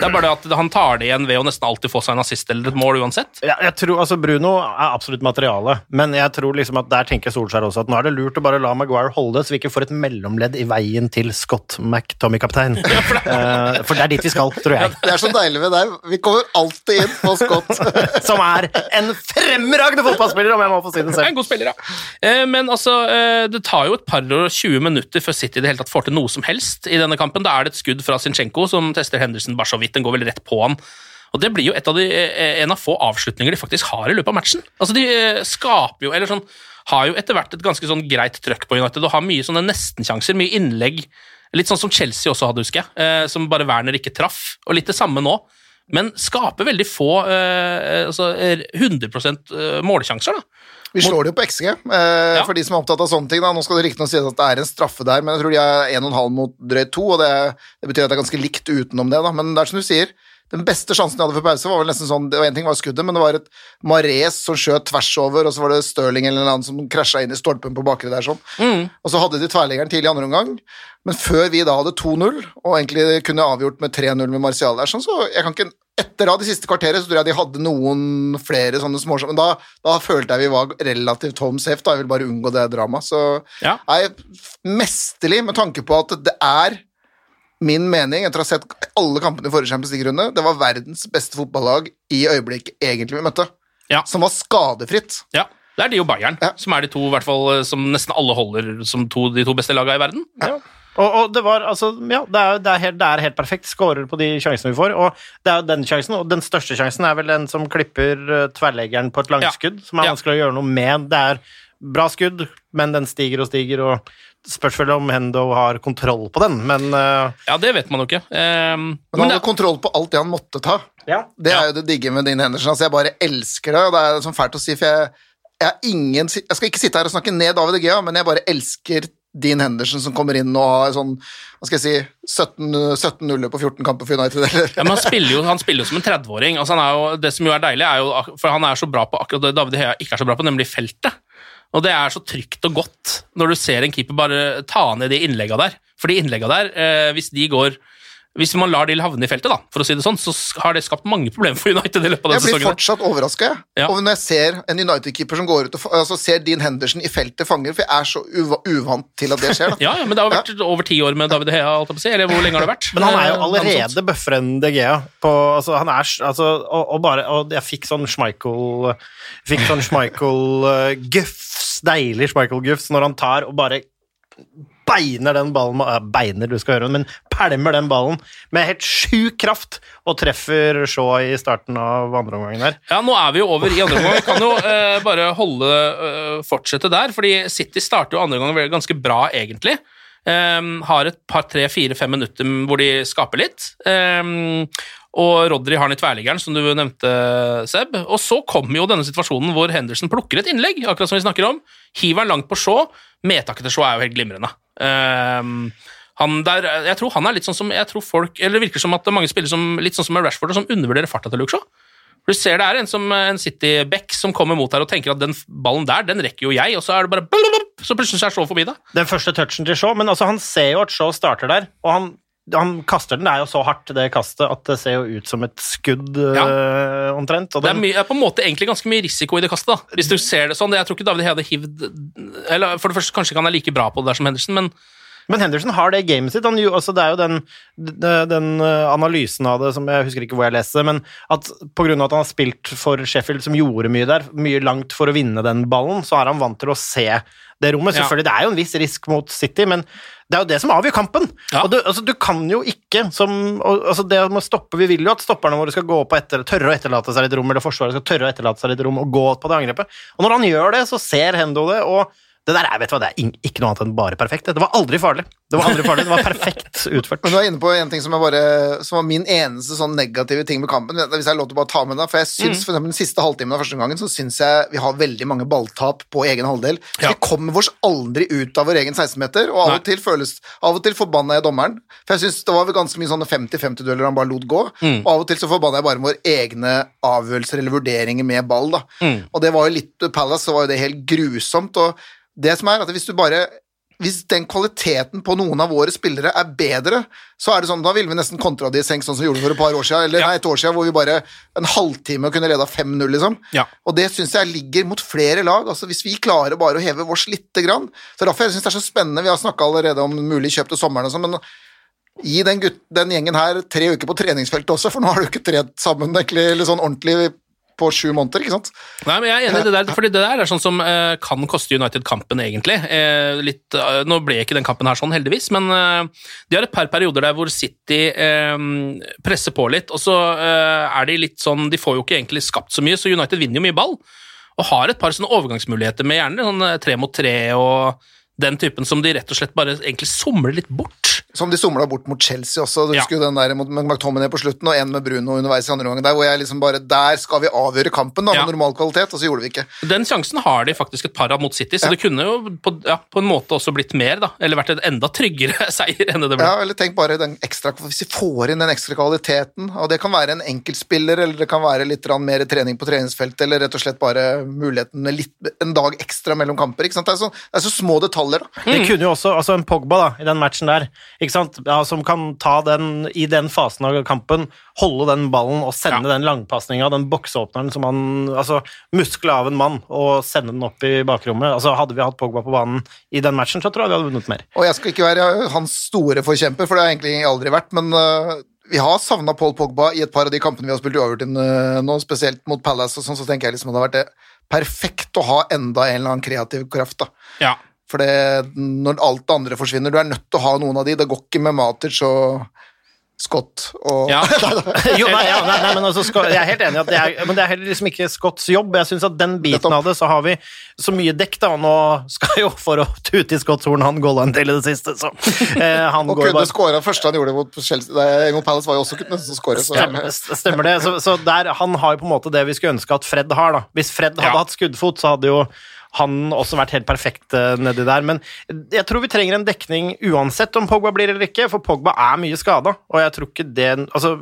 S1: Det er bare det at han tar det igjen ved å nesten alltid få seg en assist eller et mål uansett.
S2: Ja, jeg tror, altså Bruno er absolutt materiale, men jeg tror liksom at der tenker Solskjær også at nå er det lurt å bare la Maguire holde så vi ikke får et mellomledd i veien til Scott McTommy-kaptein. *laughs* Eh, for det er dit vi skal, tror jeg.
S3: Det er så deilig med deg. Vi kommer alltid inn på Scott. *laughs*
S2: Som er en fremragende fotballspiller, om jeg må få si det selv.
S1: en god spiller, ja. Eh, Men altså, eh, det tar jo et par og 20 minutter før City i det hele tatt får til noe som helst i denne kampen. Da er det et skudd fra Zinchenko som tester Henderson bare så vidt. Den går vel rett på han. Og Det blir jo av de, eh, en av få avslutninger de faktisk har i løpet av matchen. Altså, De eh, skaper jo, eller sånn, har jo etter hvert et ganske sånn greit trøkk på United og har mye sånne nestenkjanser, mye innlegg Litt sånn som Chelsea også hadde, husker jeg. Eh, som bare Werner ikke traff. Og litt det samme nå. Men skaper veldig få altså, eh, 100 eh, målsjanser, da.
S3: Vi slår det jo på XG, eh, for de som er opptatt av sånne ting. Da. Nå skal det riktignok sies at det er en straffe der, men jeg tror de er 1,5 mot drøyt 2, og det, det, betyr at det er ganske likt utenom det. Da. Men det er som du sier, den beste sjansen de hadde for pause, var vel nesten sånn det var En ting var skuddet, men det var et Mares som skjøt tvers over, og så var det Stirling eller noe annet som krasja inn i stolpen på bakre der, sånn.
S1: Mm.
S3: Og så hadde de tverrleggeren tidlig i andre omgang, men før vi da hadde 2-0, og egentlig kunne avgjort med 3-0 med Martial der, sånn, så jeg kan ikke etter da, de siste kvarteret så tror jeg de hadde noen flere sånne småsjanser, men da, da, følte jeg vi var relativt home safe. da, Jeg vil bare unngå det dramaet. Så
S1: ja.
S3: jeg er mesterlig med tanke på at det er min mening, etter å ha sett alle kampene i forrige Champions League-runde, det var verdens beste fotballag i øyeblikket egentlig vi møtte,
S1: ja.
S3: som var skadefritt.
S1: Ja. Det er de og Bayern,
S3: Ja.
S1: som er de to hvert fall, som nesten alle holder som to, de to beste lagene i verden.
S2: Ja. Og, og det var altså Ja, det er, det er, helt, det er helt perfekt. Skårer på de sjansene vi får. Og det er jo den sjansen, og den største sjansen er vel den som klipper uh, tverrleggeren på et langskudd, som er
S1: Ja.
S2: vanskelig å gjøre noe med. Det er bra skudd, men den stiger og stiger, og spørs vel om Hendo har kontroll på den, men uh,
S1: Ja, det vet man jo ikke. Um,
S3: Men han
S1: det,
S3: kontroll på alt det han måtte ta.
S2: ja.
S3: Det
S1: Ja.
S3: er jo det digge med din Henderson. Altså, jeg bare elsker det, og det er sånn fælt å si, for jeg, jeg, er ingen, jeg skal ikke sitte her og snakke ned David Egea, men jeg bare elsker Dean Henderson som kommer inn og har sånn hva skal jeg si 17-0 på 14 kamper for United, eller
S1: ja, men han spiller jo, han spiller jo som en 30-åring. Altså, han er jo, det som jo er deilig, er jo For han er så bra på akkurat det David Hea ikke er så bra på, nemlig feltet. Og det er så trygt og godt når du ser en keeper bare ta ned de innlegga der. For de innlegga der, eh, hvis de går hvis man lar de havne i feltet, da, for å si det sånn, så har det skapt mange problemer for United i løpet av
S3: Jeg blir fortsatt overraska
S1: Ja.
S3: over når jeg ser en United-keeper som går ut og altså, ser Dean Henderson i feltet fanger, for jeg er så uva uvant til at det skjer. da. *laughs*
S1: Ja, ja, men det har vært over ti år med David Hea, alt jeg på si. Eller hvor lenge har det vært?
S2: Men han er jo
S1: Eh,
S2: allerede bøffere enn De Gea. På, altså, han er, altså, og, og, bare, og jeg fikk sånn Schmeichel Fikk sånn Deilig Schmeichel-gufs, når han tar og bare beiner den ballen eh, Beiner, du skal høre, men pælmer den ballen med helt sjuk kraft og treffer Shaw i starten av andre omgangen her.
S1: Ja, nå er vi jo over i andre omgang. Vi kan jo uh, bare holde uh, fortsette der, fordi City starter jo andre omgang ganske bra, egentlig. Um, har et par, tre, fire, fem minutter hvor de skaper litt. Ehm, og Rodri har den i tverliggeren, som du nevnte, Seb. Og så kommer jo denne situasjonen hvor Henderson plukker et innlegg, akkurat som vi snakker om. Hiver den langt på Shaw. Medtaket til Shaw er jo helt glimrende. Um, han der, jeg tror han er litt sånn som jeg tror folk, eller Det virker som at mange spiller som, litt sånn som Rashford, som undervurderer farta til Luke Shaw. Du ser det er en, som, en City-back som kommer mot her og tenker at den ballen der, den rekker jo jeg, og så er det bare Så plutselig er Shaw forbi deg.
S2: Den første touchen til Shaw, men altså, han ser jo at Shaw starter der, og han, han kaster den. Det er jo så hardt, det kastet, at det ser jo ut som et skudd øh, omtrent. Og
S1: Det er,
S2: den,
S1: mye, er på en måte egentlig ganske mye risiko i det kastet. da, Hvis du ser det sånn. Jeg tror ikke David Hede hivd eller For det første, kanskje ikke han er like bra på det der som Henderson, men
S2: Men Henderson har det gamet sitt. Han, altså det er jo den, den, den øh, analysen av det som jeg husker ikke hvor jeg leste, men at pga. at han har spilt for Sheffield, som gjorde mye der, mye langt for å vinne den ballen, så er han vant til å se det rommet.
S1: Ja.
S2: Selvfølgelig, det er jo en viss risk mot City, men det er jo det som avgjør kampen.
S1: Ja.
S2: Og du, altså, du kan jo ikke som og, altså Det med å stoppe Vi vil jo at stopperne våre skal gå på etter, tørre å etterlate seg litt rom, eller Forsvaret skal tørre å etterlate seg litt rom og gå på det angrepet. Og når han gjør det, så ser Hendo det, og det der er, vet du hva, det er ikke noe annet enn bare perfekt. Det var aldri farlig. Det var aldri farlig, det var perfekt *laughs* utført.
S3: Men du er inne på en ting som, bare, som var min eneste sånn negative ting med kampen. Hvis jeg har lov til å bare ta med det, for jeg syns for eksempel den siste halvtimen av første gangen så syns jeg vi har veldig mange balltap på egen halvdel.
S1: Ja.
S3: Vi kommer oss aldri ut av vår egen 16-meter, og av og til føles Av og til forbanna jeg dommeren. For jeg syns det var ganske mye sånne 50-50-dueller han bare lot gå.
S1: Mm.
S3: Og av og til så forbanna jeg bare våre egne avgjørelser eller vurderinger med ball, da.
S1: Mm.
S3: Og det var jo litt Palace, så var jo det helt grusomt. Og det som er, at hvis du bare hvis den kvaliteten på noen av våre spillere er bedre, så er det sånn, da ville vi nesten kontra de i senk sånn som vi gjorde for et par år siden, eller
S1: Ja.
S3: nei, et år siden, hvor vi bare en halvtime kunne leda 5-0, liksom.
S1: Ja.
S3: Og det syns jeg ligger mot flere lag. altså Hvis vi klarer bare å heve vårs lite grann Så derfor jeg synes det er så spennende. Vi har snakka allerede om mulig kjøp til sommeren og sånn, men gi den, gutt, den gjengen her tre uker på treningsfeltet også, for nå har du ikke trent sammen egentlig, eller sånn ordentlig på sju måneder, ikke sant?
S1: Nei, men jeg er enig i det der, fordi det der er sånn som eh, kan koste United kampen, egentlig. Eh, litt, eh, nå ble ikke den kampen her sånn, heldigvis, men eh, de har et par perioder der hvor City eh, presser på litt, og så eh, er de litt sånn De får jo ikke egentlig skapt så mye, så United vinner jo mye ball, og har et par sånne overgangsmuligheter med gjerne sånn eh, tre mot tre og Den typen som de rett og slett bare egentlig somler litt bort.
S3: Som de somla bort mot Chelsea også. Du
S1: Ja.
S3: husker jo den der mot McTominay på slutten, og en med Bruno underveis i andre omgang. Der hvor jeg liksom bare Der skal vi avgjøre kampen, da,
S1: Ja.
S3: med normal kvalitet, og så gjorde vi ikke.
S1: Den sjansen har de faktisk et par av mot City, så det kunne jo på, ja, på en måte også blitt mer, da. Eller vært en enda tryggere *laughs* seier enn det det ble.
S3: Ja, eller tenk bare den ekstra Hvis vi får inn den ekstra kvaliteten, og det kan være en enkeltspiller, eller det kan være litt mer trening på treningsfeltet, eller rett og slett bare muligheten med litt, en dag ekstra mellom kamper. ikke sant? Det er så, det er så små detaljer, da.
S2: Det kunne jo også, altså en Pogba da, i den matchen der, ikke sant? Ja, som kan ta den i den fasen av kampen, holde den ballen og sende den langpasninga, den bokseåpneren som han altså Muskler av en mann og sende den opp i bakrommet. altså Hadde vi hatt Pogba på banen i den matchen, så tror jeg vi hadde vunnet mer.
S3: Og jeg skal ikke være hans store forkjemper, for det har jeg egentlig aldri vært, men øh, vi har savna Paul Pogba i et par av de kampene vi har spilt uavgjort inn øh, nå, spesielt mot Palace og sånn, så tenker jeg liksom at det har vært det perfekt å ha enda en eller annen kreativ kraft, da.
S1: Ja.
S3: For det, når alt det andre forsvinner, du er nødt til å ha noen av de. Det går ikke med Matic og Scott og
S1: Ja. *laughs*
S2: Jo, nei, ja, nei, nei, men altså, Scott, Jeg er helt enig i at det er, men det er heller liksom ikke Scotts jobb. Jeg synes at den biten av det, så har vi så mye dekk, da. Nå skal jo, for å tute i Scotts horn, han golla en til i det siste, så eh, han
S3: Og
S2: går
S3: kunne skåra første han gjorde mot, Chelsea, mot Palace, var jo også kunne nesten skåre. så-
S2: Stemmer, stemmer det. Så, så der, han har jo på en måte det vi skulle ønske at Fred har. da. Hvis Fred hadde
S1: Ja.
S2: hatt skuddfot, så hadde jo han også vært helt perfekt eh, nedi der. Men jeg tror vi trenger en dekning uansett om Pogba blir eller ikke, for Pogba er mye skada. Og jeg tror ikke det Altså,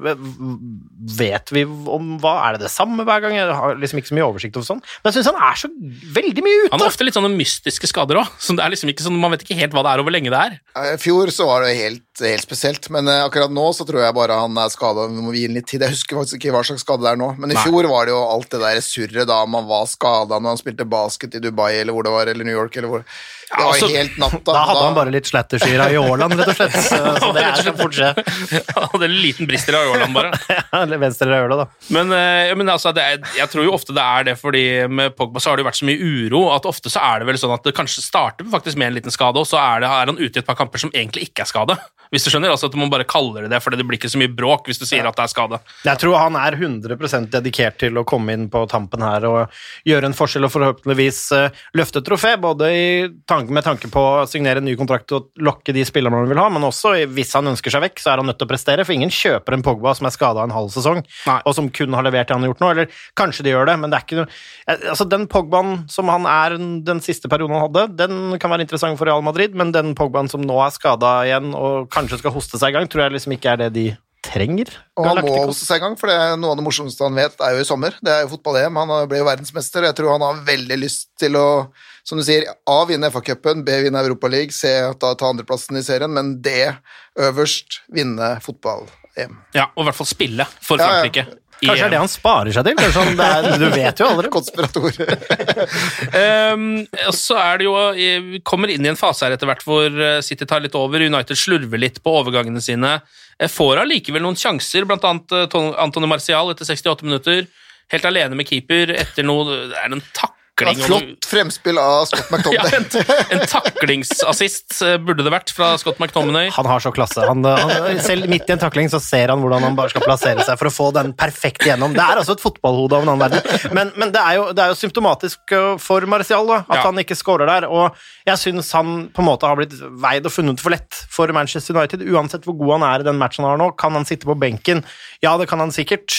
S2: vet vi om hva Er det det samme hver gang? Jeg har liksom ikke så mye oversikt over sånn. Men jeg syns han er så veldig mye ute.
S1: Han har ofte litt sånne mystiske skader òg. Det er liksom ikke sånn, man vet ikke helt hva det er, og hvor lenge det er.
S3: I fjor så var det helt, helt spesielt, men eh, akkurat nå så tror jeg bare han er skada. Vi må gi ham litt tid. Jeg husker faktisk ikke hva slags skade det er nå, men i
S1: Nei.
S3: fjor var det jo alt det der surret da man var skada når han spilte basket i Dubai eller hvor det var, eller New York eller hvor Det var
S1: altså,
S3: helt natta.
S2: Da hadde han bare litt slattersyra i Årland, rett og slett. *laughs* Så, så det er kan fort skje. *laughs*
S1: Han hadde en liten brist i Åland bare. *laughs*
S2: Eller venstre høyre, da.
S1: Men, eh, men altså, det er, jeg tror jo ofte det er det, fordi med Pogba så har det jo vært så mye uro at ofte så er det vel sånn at det kanskje starter faktisk med en liten skade, og så er, det, er han ute i et par kamper som egentlig ikke er skade. Hvis du skjønner, altså at Man bare kaller det det, fordi det blir ikke så mye bråk hvis du sier at det er skade.
S2: Jeg tror han er 100 dedikert til å komme inn på tampen her og gjøre en forskjell og forhåpentligvis eh, løfte trofé, både i tanke, med tanke på å signere en ny kontrakt og lokke de spillerne han vil ha, men også hvis han ønsker seg vekk, så er han nødt til å prestere, for ingen kjøper en Pogba som er skada en halv sesong,
S1: Nei.
S2: og som kun har levert det han har gjort nå, eller kanskje de gjør det, men det er ikke noe eh, Altså, den Pogbaen som han er den siste perioden han hadde, den kan være interessant for Real Madrid, men den Pogbaen som nå er skada igjen og kanskje skal hoste seg i gang, tror jeg liksom ikke er det de trenger.
S3: Og han må hoste seg i gang, for det er noe av det morsomste han vet, er jo i sommer. Det er jo fotball-EM. Han ble jo verdensmester. Jeg tror han har veldig lyst til å, som du sier, A, vinne FA-cupen, B, vinne Europaligaen, C, ta, ta andreplassen i serien, men D, øverst, vinne fotball-EM.
S1: Ja, Og i hvert fall spille for
S3: Ja, ja.
S1: Frankrike. i
S2: Kanskje det er det han sparer seg til? Det sånn, det er, du vet jo aldri.
S3: Konspirator. *laughs*
S1: Um, så er det jo Vi kommer inn i en fase her etter hvert hvor eh, City tar litt over. United slurver litt på overgangene sine. Eh, Får allikevel noen sjanser, annet eh, Antony Martial etter 68 minutter. Helt alene med keeper etter noe Det er en takling
S3: Flott fremspill av Scott *laughs*
S1: Ja,
S3: McTominay.
S1: en, en taklingsassist eh, burde det vært fra Scott McTominay.
S2: Han har så klasse. Han, han, selv midt i en takling så ser han hvordan han bare skal plassere seg for å få den perfekt igjennom. Det er altså et fotballhode av en annen verden. Men, men det, er jo, det er jo symptomatisk for Martial da, at
S1: Ja.
S2: han ikke scorer der. Og jeg syns han på en måte har blitt veid og funnet for lett for Manchester United. Uansett hvor god han er i den matchen han har nå, kan han sitte på benken. Ja, det kan han sikkert,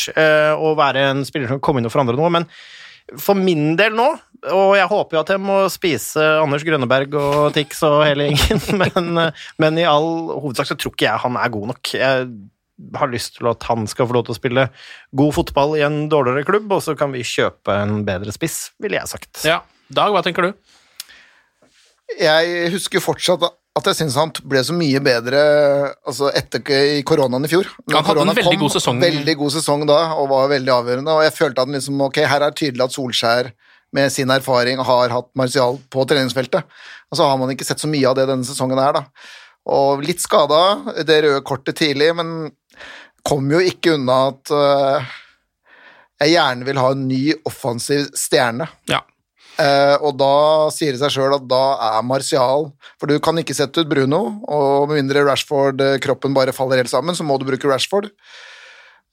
S2: og være en spiller som kan komme inn og forandre noe, men for min del nå, og jeg håper jo at jeg må spise Anders Grønneberg og Tix og hele gjengen, *laughs* men, men i all hovedsak så tror ikke jeg han er god nok. Jeg har lyst til at han skal få lov til å spille god fotball i en dårligere klubb, og så kan vi kjøpe en bedre spiss, ville jeg sagt.
S1: Ja, Dag, hva tenker du?
S3: Jeg husker fortsatt at jeg syns han ble så mye bedre altså etter i koronaen i fjor. Men
S1: Han hadde en
S3: veldig
S1: veldig god sesong.
S3: Veldig god sesong da, og var veldig avgjørende. Og jeg følte at han liksom, ok, her er tydelig at Solskjær med sin erfaring har hatt Martial på treningsfeltet. Og så har man ikke sett så mye av det denne sesongen her, da. Og litt skada, det røde kortet tidlig, men kom jo ikke unna at uh, jeg gjerne vil ha en ny offensiv stjerne.
S1: Ja.
S3: Uh, og da sier det seg sjøl at da er Martial For du kan ikke sette ut Bruno, og med mindre Rashford eh, kroppen bare faller helt sammen, så må du bruke Rashford.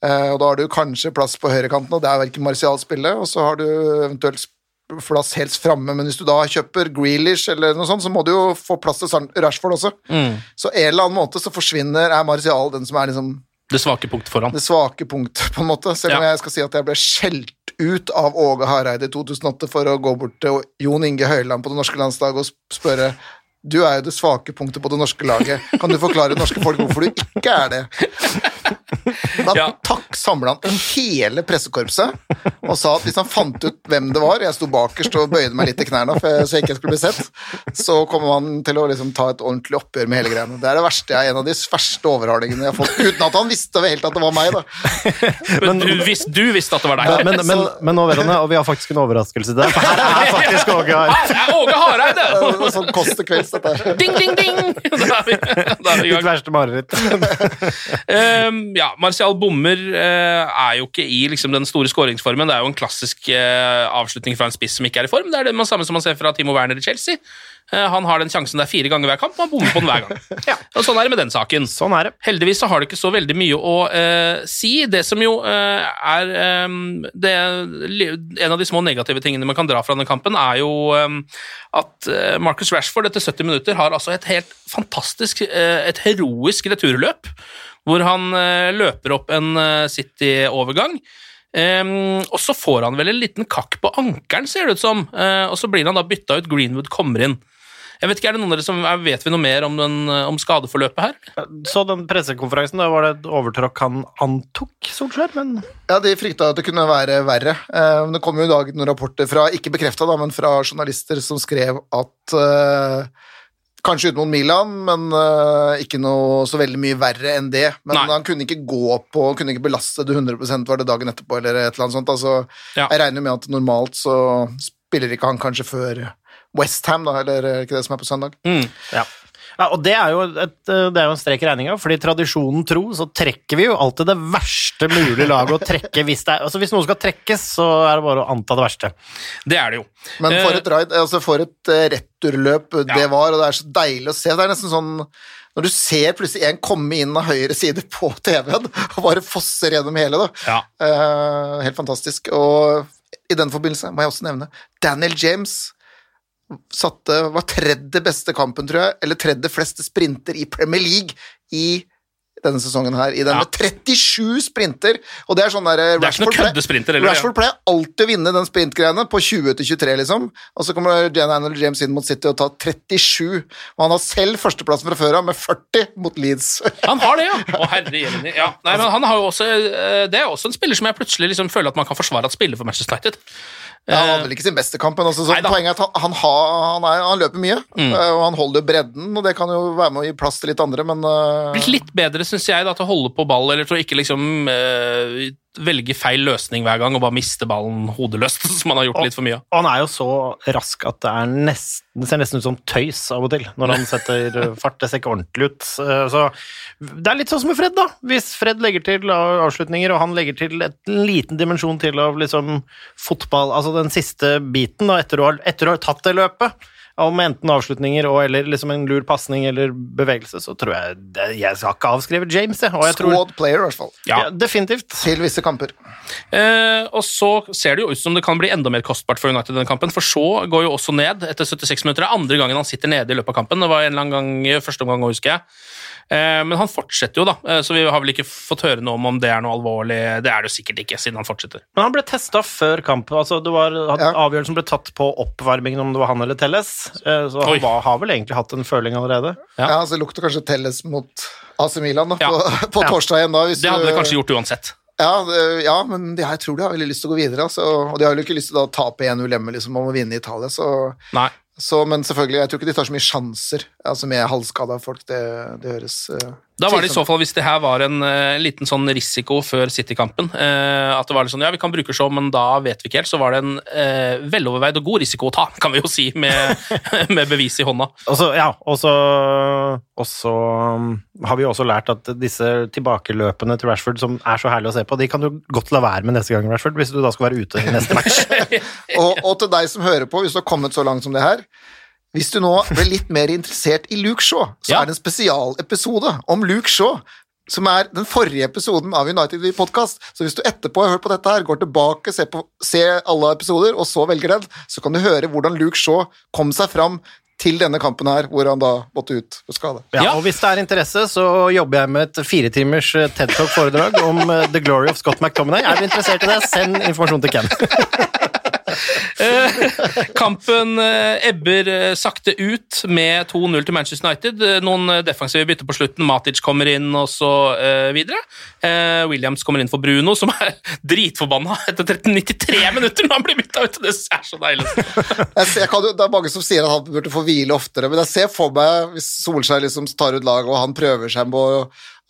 S3: Uh, og da har du kanskje plass på høyrekanten, og det er ikke Martial spille, og så har du eventuelt plass helt framme, men hvis du da kjøper Grealish eller noe sånt, så må du jo få plass til Rashford også.
S1: Mm.
S3: Så en eller annen måte så forsvinner er Martial den som er liksom
S1: Det svake punktet foran.
S3: det svake punktet, på en måte. Selv om
S1: Ja.
S3: jeg skal si at jeg ble skjelt ut av Åge Hareide i 2008 for å gå bort til Jon Inge Høyland på det norske landslaget og spørre du er jo det svake punktet på det norske laget. Kan du forklare norske folk hvorfor du ikke er det? Da
S1: Ja.
S3: takk samla han hele pressekorpset og sa at hvis han fant ut hvem det var Jeg sto bakerst og bøyde meg litt i knærne for så jeg ikke skulle bli sett. Så kommer han til å liksom ta et ordentlig oppgjør med hele greiene. Det er det verste jeg, en av de verste overhalingene jeg har fått, uten at han visste helt at det var meg. da.
S1: Men du, hvis, du visste at det var deg.
S2: men, men, men nå vet han det, og vi har faktisk en overraskelse til deg, for her er faktisk Åge Hareide.
S1: Her er Åge Hareide!
S3: Sånn kost til kvelds, dette her.
S1: Ding, ding, ding! *laughs* Da er vi, da er vi i
S2: Ditt verste mareritt.
S1: Ehm, ja, Martial bommer eh, er jo ikke i liksom, den store skåringsformen. Det er jo en klassisk eh, avslutning fra en spiss som ikke er i form. Det er det man samme som man ser fra Timo Werner i Chelsea. Eh, han har den sjansen der fire ganger hver kamp, og han bommer på den hver gang. *laughs* ja. Og Sånn er det med den saken.
S2: Sånn er det.
S1: Heldigvis så har det ikke så veldig mye å uh, si. Det som jo uh, er um, det, En av de små negative tingene man kan dra fra denne kampen, er jo um, at Marcus Rashford etter 70 minutter har altså et helt fantastisk, uh, et heroisk returløp, hvor han eh, løper opp en eh, City-overgang. Um, og så får han vel en liten kakk på ankelen, ser det ut som, Uh, og så blir han da bytta ut, Greenwood kommer inn. Jeg vet ikke, er det noen av dere som, Vet vi noe mer om, den, om skadeforløpet her?
S2: Så den pressekonferansen, da var det et overtråkk han antok, Solskjær, men
S3: Ja, De frykta at det kunne være verre. Eh, Det kom jo i dag noen rapporter fra, ikke bekrefta, men fra journalister som skrev at eh, Kanskje ut mot Milan, men uh, ikke noe så veldig mye verre enn det. Men
S1: Nei.
S3: han kunne ikke gå på, kunne ikke belaste det 100% var det dagen etterpå, eller et eller annet sånt. Altså,
S1: Ja.
S3: Jeg regner med at normalt så spiller ikke han kanskje før Westham, da, eller er ikke det som er på søndag?
S1: Mm.
S2: ja. Ja og det er, jo et, eh, det er jo en strek i regninga, fordi tradisjonen tro så trekker vi jo alltid det verste mulige laget å trekke hvis det er Altså hvis noe skal trekkes, så er det bare å anta det verste.
S1: Det er det jo.
S3: Men for
S1: Eh,
S3: et ride, altså for et eh, returløp det
S1: Ja.
S3: var, og det er så deilig å se. Det er nesten sånn når du ser plutselig en komme inn av høyre side på TV-en og bare fosser gjennom hele, da.
S1: Ja.
S3: Eh, helt fantastisk. Og i den forbindelse må jeg også nevne Daniel James satte var tredje beste kampen, tror jeg, eller tredje fleste sprinter i Premier League i denne sesongen her, i den
S1: Ja.
S3: med 37 sprinter, og det er sånn der
S1: Det er ikke noe
S3: Rashford Rashford pleier alltid å vinne den sprintgreiene på 20-23, liksom, og så kommer Daniel James inn mot City og tar 37, og han har selv førsteplassen fra før av med 40 mot Leeds. *laughs*
S1: Han har det, ja! Å, herre jemini. Ja. Nei, men han har jo også, eh, det er også en spiller som jeg plutselig liksom føler at man kan forsvare at spiller for Manchester United.
S3: Ja, han hadde vel ikke sin beste kamp, men altså, så poenget er at han, han, har, han, er, han løper mye, Mm. og han holder bredden, og det kan jo være med å gi plass til litt andre, men uh...
S1: Blitt litt bedre, syns jeg, da, til å holde på ball, eller til å ikke liksom eh, velge feil løsning hver gang og bare miste ballen hodeløst, *laughs* som han har gjort litt for mye av.
S2: Og han er jo så rask at det, er nesten, det ser nesten ut som tøys av og til når han *laughs* setter fart. Det ser ikke ordentlig ut. Eh, Så det er litt sånn som med Fred, da. Hvis Fred legger til avslutninger, og han legger til et liten dimensjon til av liksom fotball, altså den siste biten, da, etter å ha, etter å ha tatt det løpet, om enten avslutninger og eller liksom en lur pasning eller bevegelse, så tror jeg det, Jeg skal ikke avskrive James, jeg. Og jeg tror,
S3: squad player, i hvert fall,
S1: Ja.
S2: ja, definitivt.
S3: til visse kamper.
S1: Eh, og så ser det jo ut som det kan bli enda mer kostbart for United denne kampen, for så går jo også ned etter 76 minutter. Det er andre gangen han sitter nede i løpet av kampen. Det var en eller annen gang første omgang, husker jeg. Eh, men han fortsetter jo, da, eh, så vi har vel ikke fått høre noe om om det er noe alvorlig. Det er det jo sikkert ikke, siden han fortsetter.
S2: Men han ble testa før kampen. altså det var,
S3: Ja.
S2: Avgjørelsen ble tatt på oppvarmingen om det var han eller Telles. eh, Så han var, har vel egentlig hatt en føling allerede.
S1: Ja.
S3: Ja, så det lukter kanskje Telles mot AC Milan da,
S1: Ja.
S3: på, *laughs* på torsdag igjen da. Hvis
S1: Det hadde
S3: du-
S1: det kanskje gjort uansett.
S3: Ja, det, ja men de, jeg tror de har veldig lyst til å gå videre. Altså, og de har jo ikke lyst til å tape 1-0 hjemme liksom, om å vinne i Italia. Så,
S1: Nei.
S3: Så, men selvfølgelig, jeg tror ikke de tar så mye sjanser altså med halvskada folk. Det, det høres eh,
S1: Da var det i så fall, hvis det her var en uh, liten sånn risiko før City-kampen, uh, at det var litt sånn, ja, vi kan bruke så, men da vet vi ikke helt, så var det en uh, veloverveid og god risiko å ta, kan vi jo si, med, *laughs* med bevis i hånda.
S2: Og så, ja, og så, og så um, har vi jo også lært at disse tilbakeløpene til Rashford, som er så herlig å se på, de kan du godt la være med neste gang, Rashford, hvis du da skal være ute i neste match. *laughs* *laughs*
S3: og, og til deg som hører på, hvis du har kommet så langt som det her Hvis du nå ble litt mer interessert i Luke Shaw, så
S1: Ja.
S3: er det en spesialepisode om Luke Shaw som er den forrige episoden av United We Podcast. Så hvis du etterpå har hørt på dette her, går tilbake, ser, på, ser alle episoder, og så velger den, så kan du høre hvordan Luke Shaw kom seg fram til denne kampen her, hvor han da måtte ut for skade.
S2: Ja, og hvis det er interesse, så jobber jeg med et firetimers eh, TED Talk-foredrag om eh, The Glory of Scott McTominay. Er du interessert i det, send informasjon til Ken. *laughs*
S1: Eh, kampen eh, ebber eh, sakte ut med 2-0 til Manchester United. Noen defensive bytter på slutten. Matic kommer inn, og så videre. Williams kommer inn for Bruno, som er *laughs* dritforbanna etter 1393 minutter når han blir bytta ut. Det er så deilig.
S3: Jo- det er mange som sier at han burde få hvile oftere, men jeg ser for meg hvis Solskjær liksom tar ut laget, og han prøver seg på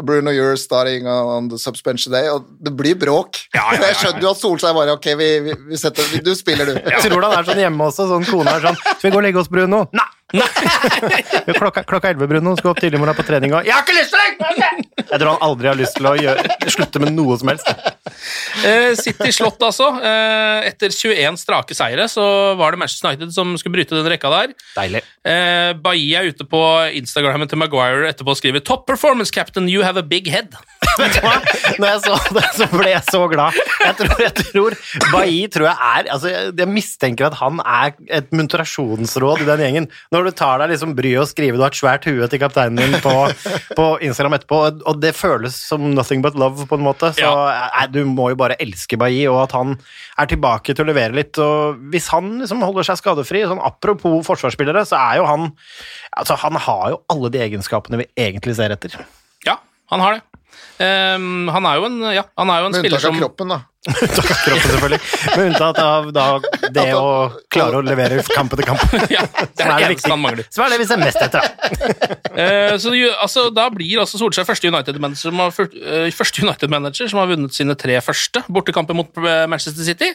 S3: Bruno you're starting on the suspension day, og det blir bråk.
S1: Ja, ja, ja,
S3: Jeg skjønner jo at Solskjær bare Ok, vi, vi, vi setter, du spiller, du.
S2: Jeg tror han er sånn hjemme også, sånn kona er sånn Skal vi gå og legge oss, Bruno? Nei! Jo, *laughs* klokka, klokka 11, Bruno. Skal opp tidlig i morgen på trening og Jeg har ikke lyst til det! Jeg tror han aldri har lyst til å gjøre, slutte med noe som helst.
S1: Eh, City slått, altså. Eh, etter 21 strake seire så var det Manchester United som skulle bryte den rekka der.
S2: Deilig.
S1: Eh, er ute på Instagrammen til Maguire etterpå og skriver 'Top performance, captain. You have a big head'. *laughs*
S2: Vet du hva? Når jeg så det, så ble jeg så glad. Jeg tror, jeg tror Bailly tror jeg er altså jeg, jeg mistenker at han er et muntrasjonsråd i den gjengen. Når du tar deg liksom bryet å skrive du har et svært hue til kapteinen din på, *laughs* på Instagram etterpå, og, og det føles som nothing but love, på en måte, så eh, du må jo bare elske Bailly, og at han er tilbake til å levere litt. og Hvis han liksom holder seg skadefri, sånn apropos forsvarsspillere, så er jo han altså Han har jo alle de egenskapene vi egentlig ser etter.
S1: Ja, han har det. Um, han er jo en, ja, han er jo en
S3: Med
S1: spiller
S3: unntak av
S1: som
S3: kroppen, da. *laughs*
S2: Av kroppen, selvfølgelig. Med unntatt av da, det å klare å levere kamp etter kamp. *laughs*
S1: ja, Det er det eneste han mangler.
S2: Som er det vi ser mest etter. da.
S1: uh, *laughs* så altså, Da blir altså Solskjær første United-manager som, første United-manager som har vunnet sine tre første bortekamper mot eh, Manchester City.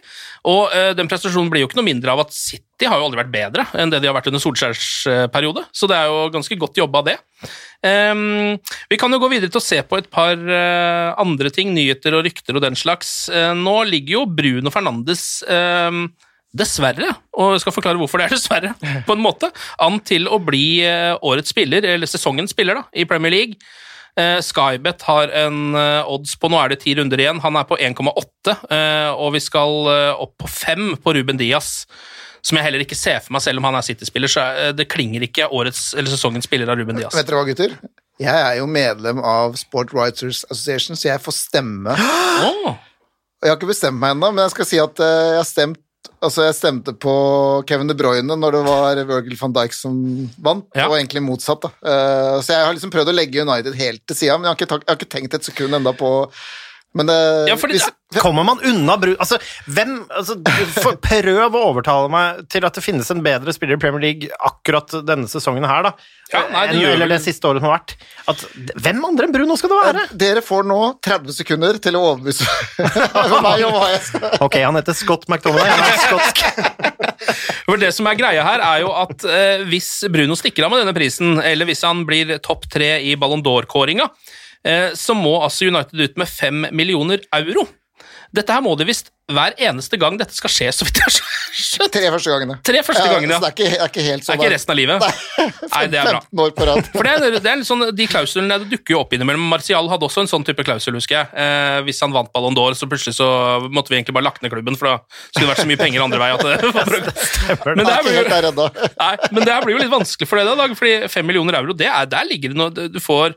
S1: Og uh, den prestasjonen blir jo ikke noe mindre av at City har jo aldri vært bedre enn det de har vært under Solskjærs periode, så det er jo ganske godt jobba, det. Um, vi kan jo gå videre til å se på et par andre ting, nyheter og rykter og den slags. Eh, nå ligger jo Bruno Fernandes ehm, dessverre, og jeg skal forklare hvorfor det er dessverre, *laughs* på en måte, an til å bli eh, årets spiller, eller sesongens spiller, da, i Premier League. Eh, Skybet har en eh, odds på Nå er det ti runder igjen. Han er på 1,8, eh, og vi skal eh, opp på 5 på Ruben Diaz. Som jeg heller ikke ser for meg, selv om han er City-spiller. så eh, Det klinger ikke årets eller sesongens spiller av Ruben Diaz.
S3: Vet dere hva, gutter? Jeg er jo medlem av Sport Writers Association, så jeg får stemme. *gasps*
S1: Åh,
S3: Og Jeg har ikke bestemt meg ennå, men jeg skal si at eh, jeg, stemt, altså jeg stemte på Kevin De Bruyne når det var Virgil van Dijk som vant,
S1: Ja.
S3: og egentlig motsatt. da. Eh, så jeg har liksom prøvd å legge United helt til sida, men jeg har, ikke, jeg har ikke tenkt et sekund enda på Men det,
S1: Ja, fordi
S3: hvis,
S2: Kommer man unna Brun Altså, hvem altså, for, *laughs* Prøv å overtale meg til at det finnes en bedre spiller i Premier League akkurat denne sesongen her, da.
S1: Ja, nei, det en,
S2: eller det siste året som har vært. At, hvem andre enn Bruno skal det være?
S3: Dere får nå 30 sekunder til å overbevise *laughs* meg om hva jeg skal *laughs*
S2: Ok, han heter Scott McDonagh, Han er skotsk.
S1: For Det som er greia her, er jo at eh, hvis Bruno stikker av med denne prisen, eller hvis han blir topp tre i Ballon d'Or-kåringa, så må altså United ut med fem millioner euro. Dette her må de visst hver eneste gang dette skal skje, så vidt jeg har skjønt.
S3: Tre første gangene.
S1: Tre første gangene,
S3: Så det er ikke, er ikke helt
S1: Det
S3: sånn
S1: er ikke resten av livet. Nei, *laughs* det er bra.
S3: 15 år på rad.
S1: For det er, det er sånn, De klausulene det dukker jo opp innimellom. Martial hadde også en sånn type klausul, husker jeg. Eh, hvis han vant Ballon d'Or, så plutselig så måtte vi egentlig bare lagt ned klubben, for da skulle det vært så mye penger andre vei. at det *laughs* Men det her
S3: er
S1: blir jo. Nei, men det her blir jo litt vanskelig for deg, da, Dag, fordi fem millioner euro, det er, der ligger det noe Du får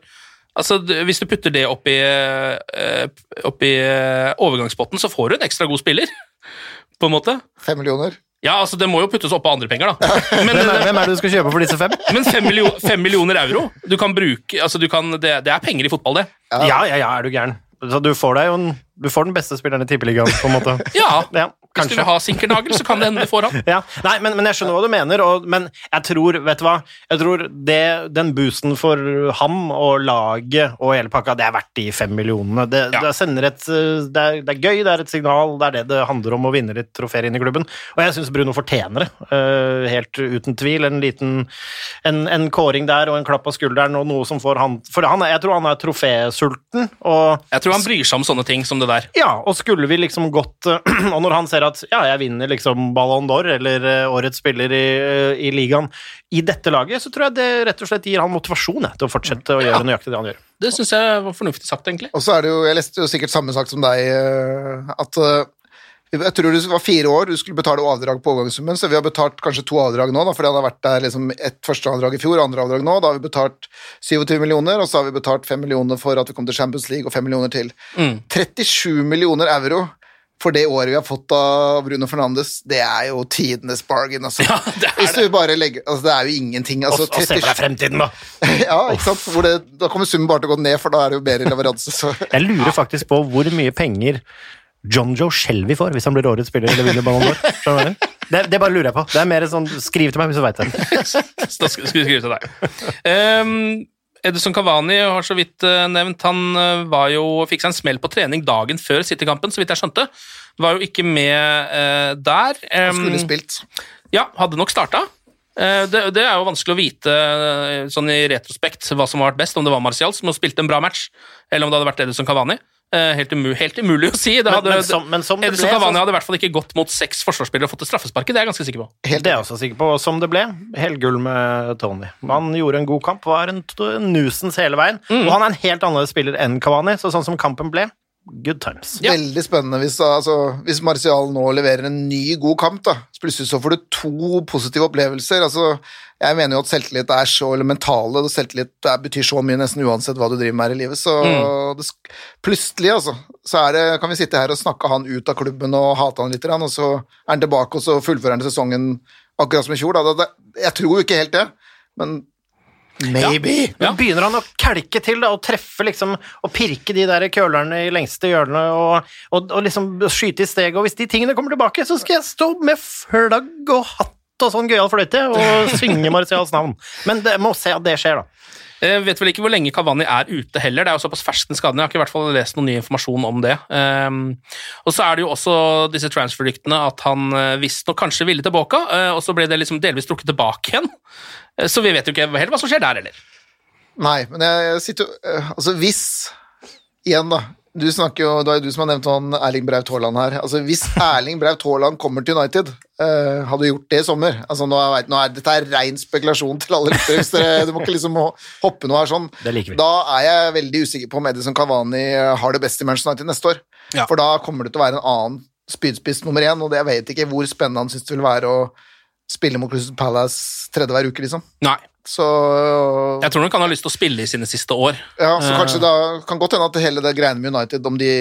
S1: Altså, Hvis du putter det oppi, i, oppi eh, overgangspotten, så får du en ekstra god spiller, *laughs* på en måte.
S3: Fem millioner.
S1: Ja, altså, Det må jo puttes oppå andre penger, da. Men,
S2: Hvem er, hvem er det du skal kjøpe for disse fem? *laughs*
S1: men fem, million, fem millioner euro du kan bruke, altså du kan, det, det er penger i fotball, det.
S2: Ja, ja, ja, er du gæren. Så du får deg jo en, du får den beste spilleren i tippeligaen, på en måte. *laughs*
S1: Ja,
S2: Ja,
S1: Hvis du vil ha Sinkernagel, så kan det hende du får han. *laughs*
S2: Ja, nei, men, men jeg skjønner hva du mener, og, men jeg tror, vet du hva, jeg tror det, den boosten for ham og laget og hele pakka, det er verdt de fem millionene. Det,
S1: Ja.
S2: det, sender et, det, er, er gøy, det er et signal, det er det det handler om å vinne litt trofeer inn i klubben, og jeg synes Bruno fortjener det, uh, helt uten tvil, en liten, en, en kåring der og en klapp på skulderen og noe som får han, for han, jeg tror han er trofésulten, og
S1: Jeg tror han bryr seg om sånne ting som det rolle der.
S2: Ja, og skulle vi liksom gått *clears throat* Og når han ser at ja, jeg vinner liksom Ballon d'Or eller eh, årets spiller i, eh, i ligaen i dette laget, så tror jeg det rett og slett gir han motivasjon til å fortsette å gjøre nøyaktig det han gjør.
S1: Det syns jeg var fornuftig sagt, egentlig.
S3: Og så er det jo, jeg leste jo sikkert samme sak som deg, eh, at jeg tror det var fire år du skulle betale avdrag på overgangssummen, så vi har betalt kanskje to avdrag nå, da, fordi han har vært der liksom et første avdrag i fjor, andre avdrag nå. Da har vi betalt 27 millioner, og så har vi betalt 5 millioner for at vi kom til Champions League, og 5 millioner til.
S1: Mm.
S3: 37 millioner euro for det året vi har fått av Bruno Fernandes, det er jo tidenes bargain, altså.
S1: Ja, det er
S3: bare legger Altså, det er jo ingenting. Altså,
S2: og, og se for deg fremtiden, da! *laughs*
S3: ja, ikke sant? Hvor det, da kommer summen bare til å gå ned, for da er det jo bedre leveranse, så
S2: Jeg lurer faktisk på hvor mye penger John Joe Shelby får hvis han blir årets spiller eller vinner Ballon d'Or. Det, det bare lurer jeg på. Det er mer sånn, Skriv til meg hvis du veit det. *laughs*
S1: Da skal vi skrive til deg. Um, Edison Cavani har så vidt eh, nevnt Han eh, var jo, fikk seg en smell på trening dagen før City-kampen, så vidt jeg skjønte. Var jo ikke med uh, der. Um,
S3: skulle spilt.
S1: Ja, hadde nok starta. Eh, det, det er jo vanskelig å vite sånn i retrospekt hva som har vært best, om det var Martial som har spilt en bra match, eller om det hadde vært Edison Cavani. Eh, Helt, umu helt umulig å si. Det
S2: Men-
S1: hadde,
S2: men som- men som det
S1: Edison Cavani hadde i hvert fall ikke gått mot seks forsvarsspillere og fått et straffespark. Det er jeg ganske sikker på.
S2: Det er jeg også sikker på. Som det ble, helgull med Tony. Han gjorde en god kamp, var en, nusens hele veien. Og han er en helt annerledes spiller enn Kavani, så sånn som kampen ble, good times.
S1: Ja.
S3: Veldig spennende hvis, altså, hvis Martial nå leverer en ny god kamp. da. Plutselig så får du to positive opplevelser. altså Jeg mener jo at selvtillit er så elementale. og Selvtillit er, betyr så mye nesten uansett hva du driver med her i livet. Så det, plutselig, altså, så er det, kan vi sitte her og snakke han ut av klubben og hate han litt, og så er han tilbake, og så fullfører han sesongen akkurat som i fjor. Da. Det, det, jeg tror jo ikke helt det, men maybe.
S1: Ja.
S2: Men begynner han å kelke til da, og treffe liksom, og pirke de der kølerne i lengste hjørne og, og, og liksom skyte i steget, og hvis de tingene kommer tilbake, så skal jeg stå med flagg og hatt og sånn gøyal fløyte og synge Marcials navn. Men det må se at det skjer, da.
S1: Jeg vet vel ikke hvor lenge Cavani er ute heller. Det er jo såpass fersk den skaden. Jeg har ikke i hvert fall lest noen ny informasjon om det. Um, og så er det jo også disse transfer-ryktene at han uh, visstnok kanskje ville til Boca, uh, og så ble det liksom delvis trukket tilbake igjen. Så vi vet jo ikke helt hva som skjer der heller.
S3: Nei, men jeg, sitter jo eh, Altså, hvis Igjen, da. Du snakker jo, Det er du som har nevnt han Erling Braut Haaland her. Altså, Hvis *laughs* Erling Braut Haaland kommer til United, uh, hadde gjort det i sommer altså, nå er, nå er, Dette er ren spekulasjon til alle lyttere. Du må ikke liksom hoppe noe her sånn.
S2: Det liker vi.
S3: Da er jeg veldig usikker på om Edison Cavani eh, har det best i Manchester United neste år.
S1: Ja.
S3: For da kommer det til å være en annen spydspiss nummer én, og det- jeg vet ikke hvor spennende han syns det vil være å spille mot Crystal Palace tredje hver uke, liksom.
S1: Nei.
S3: Så
S1: Jeg tror nok han har lyst til å spille i sine siste år.
S3: ja, så kanskje da kan godt hende at hele det greiene med United, om de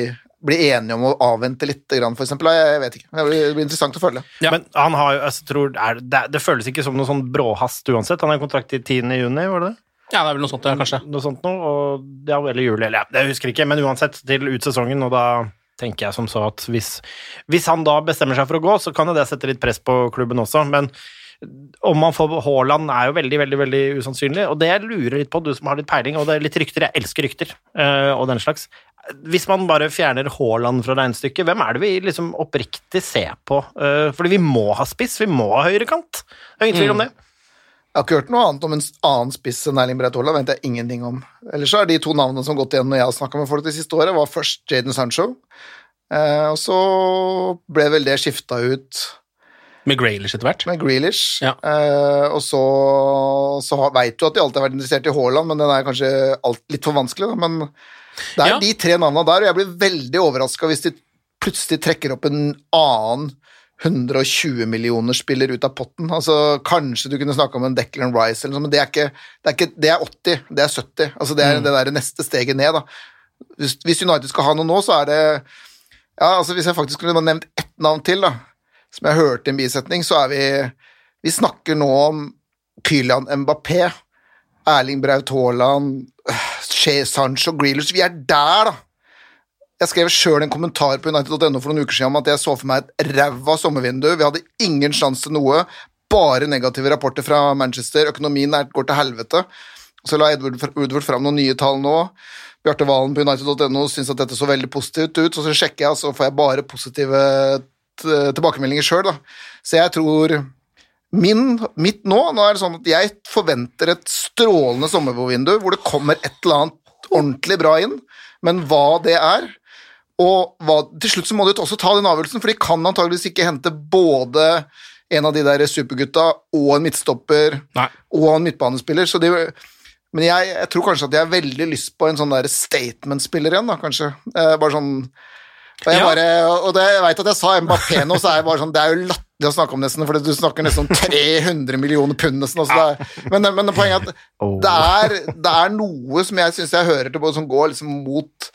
S3: blir enige om å avvente litt, grann, for eksempel, jeg, vet ikke. Det blir, interessant å følge.
S1: Ja.
S2: Men han har jo, jeg tror, er, det, det føles ikke som noe sånn bråhast uansett. Han har kontrakt til 10. juni, var det det?
S1: Ja, det er vel noe sånt, ja, kanskje.
S2: Noe sånt noe, og, ja, eller juli, eller ja, jeg husker ikke, men uansett til ut sesongen, og da tenker jeg som så at hvis, hvis han da bestemmer seg for å gå, så kan jo det sette litt press på klubben også, men om man får Haaland er jo veldig, veldig veldig usannsynlig, og det jeg lurer litt på, du som har litt peiling, og det er litt rykter, jeg elsker rykter, eh, og den slags. Hvis man bare fjerner Haaland fra regnestykket, hvem er det vi liksom oppriktig ser på? Eh, fordi vi må ha spiss, vi må ha høyrekant. Det er ingen tvil om det.
S3: Jeg har ikke hørt noe annet om en annen spiss enn Erling Breit Haaland, vet jeg ingenting om. Ellers så er de to navnene som har gått igjen når jeg har snakka med folk det siste året, var først Jaden Sancho, eh, og så ble vel det skifta ut
S1: Med Graylish etter hvert.
S3: med Grealish.
S1: Ja.
S3: Eh, og så, så veit du at de alltid har vært interessert i Haaland, men den er kanskje alt, litt for vanskelig. Da. Men det er
S1: Ja.
S3: de tre navnene der, og jeg blir veldig overraska hvis de plutselig trekker opp en annen 120 millioner spiller ut av potten. Altså, kanskje du kunne snakke om en Declan Rice, eller noe, men det er, ikke, det, er ikke, det er 80, det er 70. Altså, det er det der neste steget ned. Da. Hvis, hvis United skal ha noe nå, så er det ja, altså Hvis jeg faktisk kunne nevnt ett navn til, da, som jeg hørte i en bisetning, så er vi Vi snakker nå om Kylian Mbappé, Erling Braut Haaland, Che Sancho, Grealish Vi er der, da! Jeg skrev sjøl en kommentar på United.no for noen uker siden om at jeg så for meg et ræva sommervindu. Vi hadde ingen sjanse til noe, bare negative rapporter fra Manchester. Økonomien er, går til helvete. Så la Edward, Woodward fram noen nye tall nå. Bjarte Valen på United.no syns at dette så veldig positivt ut, så så sjekker jeg, og så får jeg bare positive tilbakemeldinger sjøl. Så jeg tror min, mitt nå, nå er det sånn at jeg forventer et strålende sommervindu hvor det kommer et eller annet ordentlig bra inn, men hva det er Og hva, til slutt så må de også ta den avgjørelsen, for de kan antageligvis ikke hente både en av de der supergutta og en midtstopper
S1: Nei.
S3: og en midtbanespiller. Så de, men jeg, jeg tror kanskje at jeg har veldig lyst på en sånn der statement-spiller igjen, da, kanskje. Eh, bare sånn og jeg, bare, og det, jeg vet at jeg sa Mbappé nå, så er jeg bare sånn, det er jo latterlig å snakke om nesten, for du snakker nesten om 300 millioner pund nesten. Altså er, men, men poenget er at det er, det er noe som jeg syns jeg hører til både som går liksom mot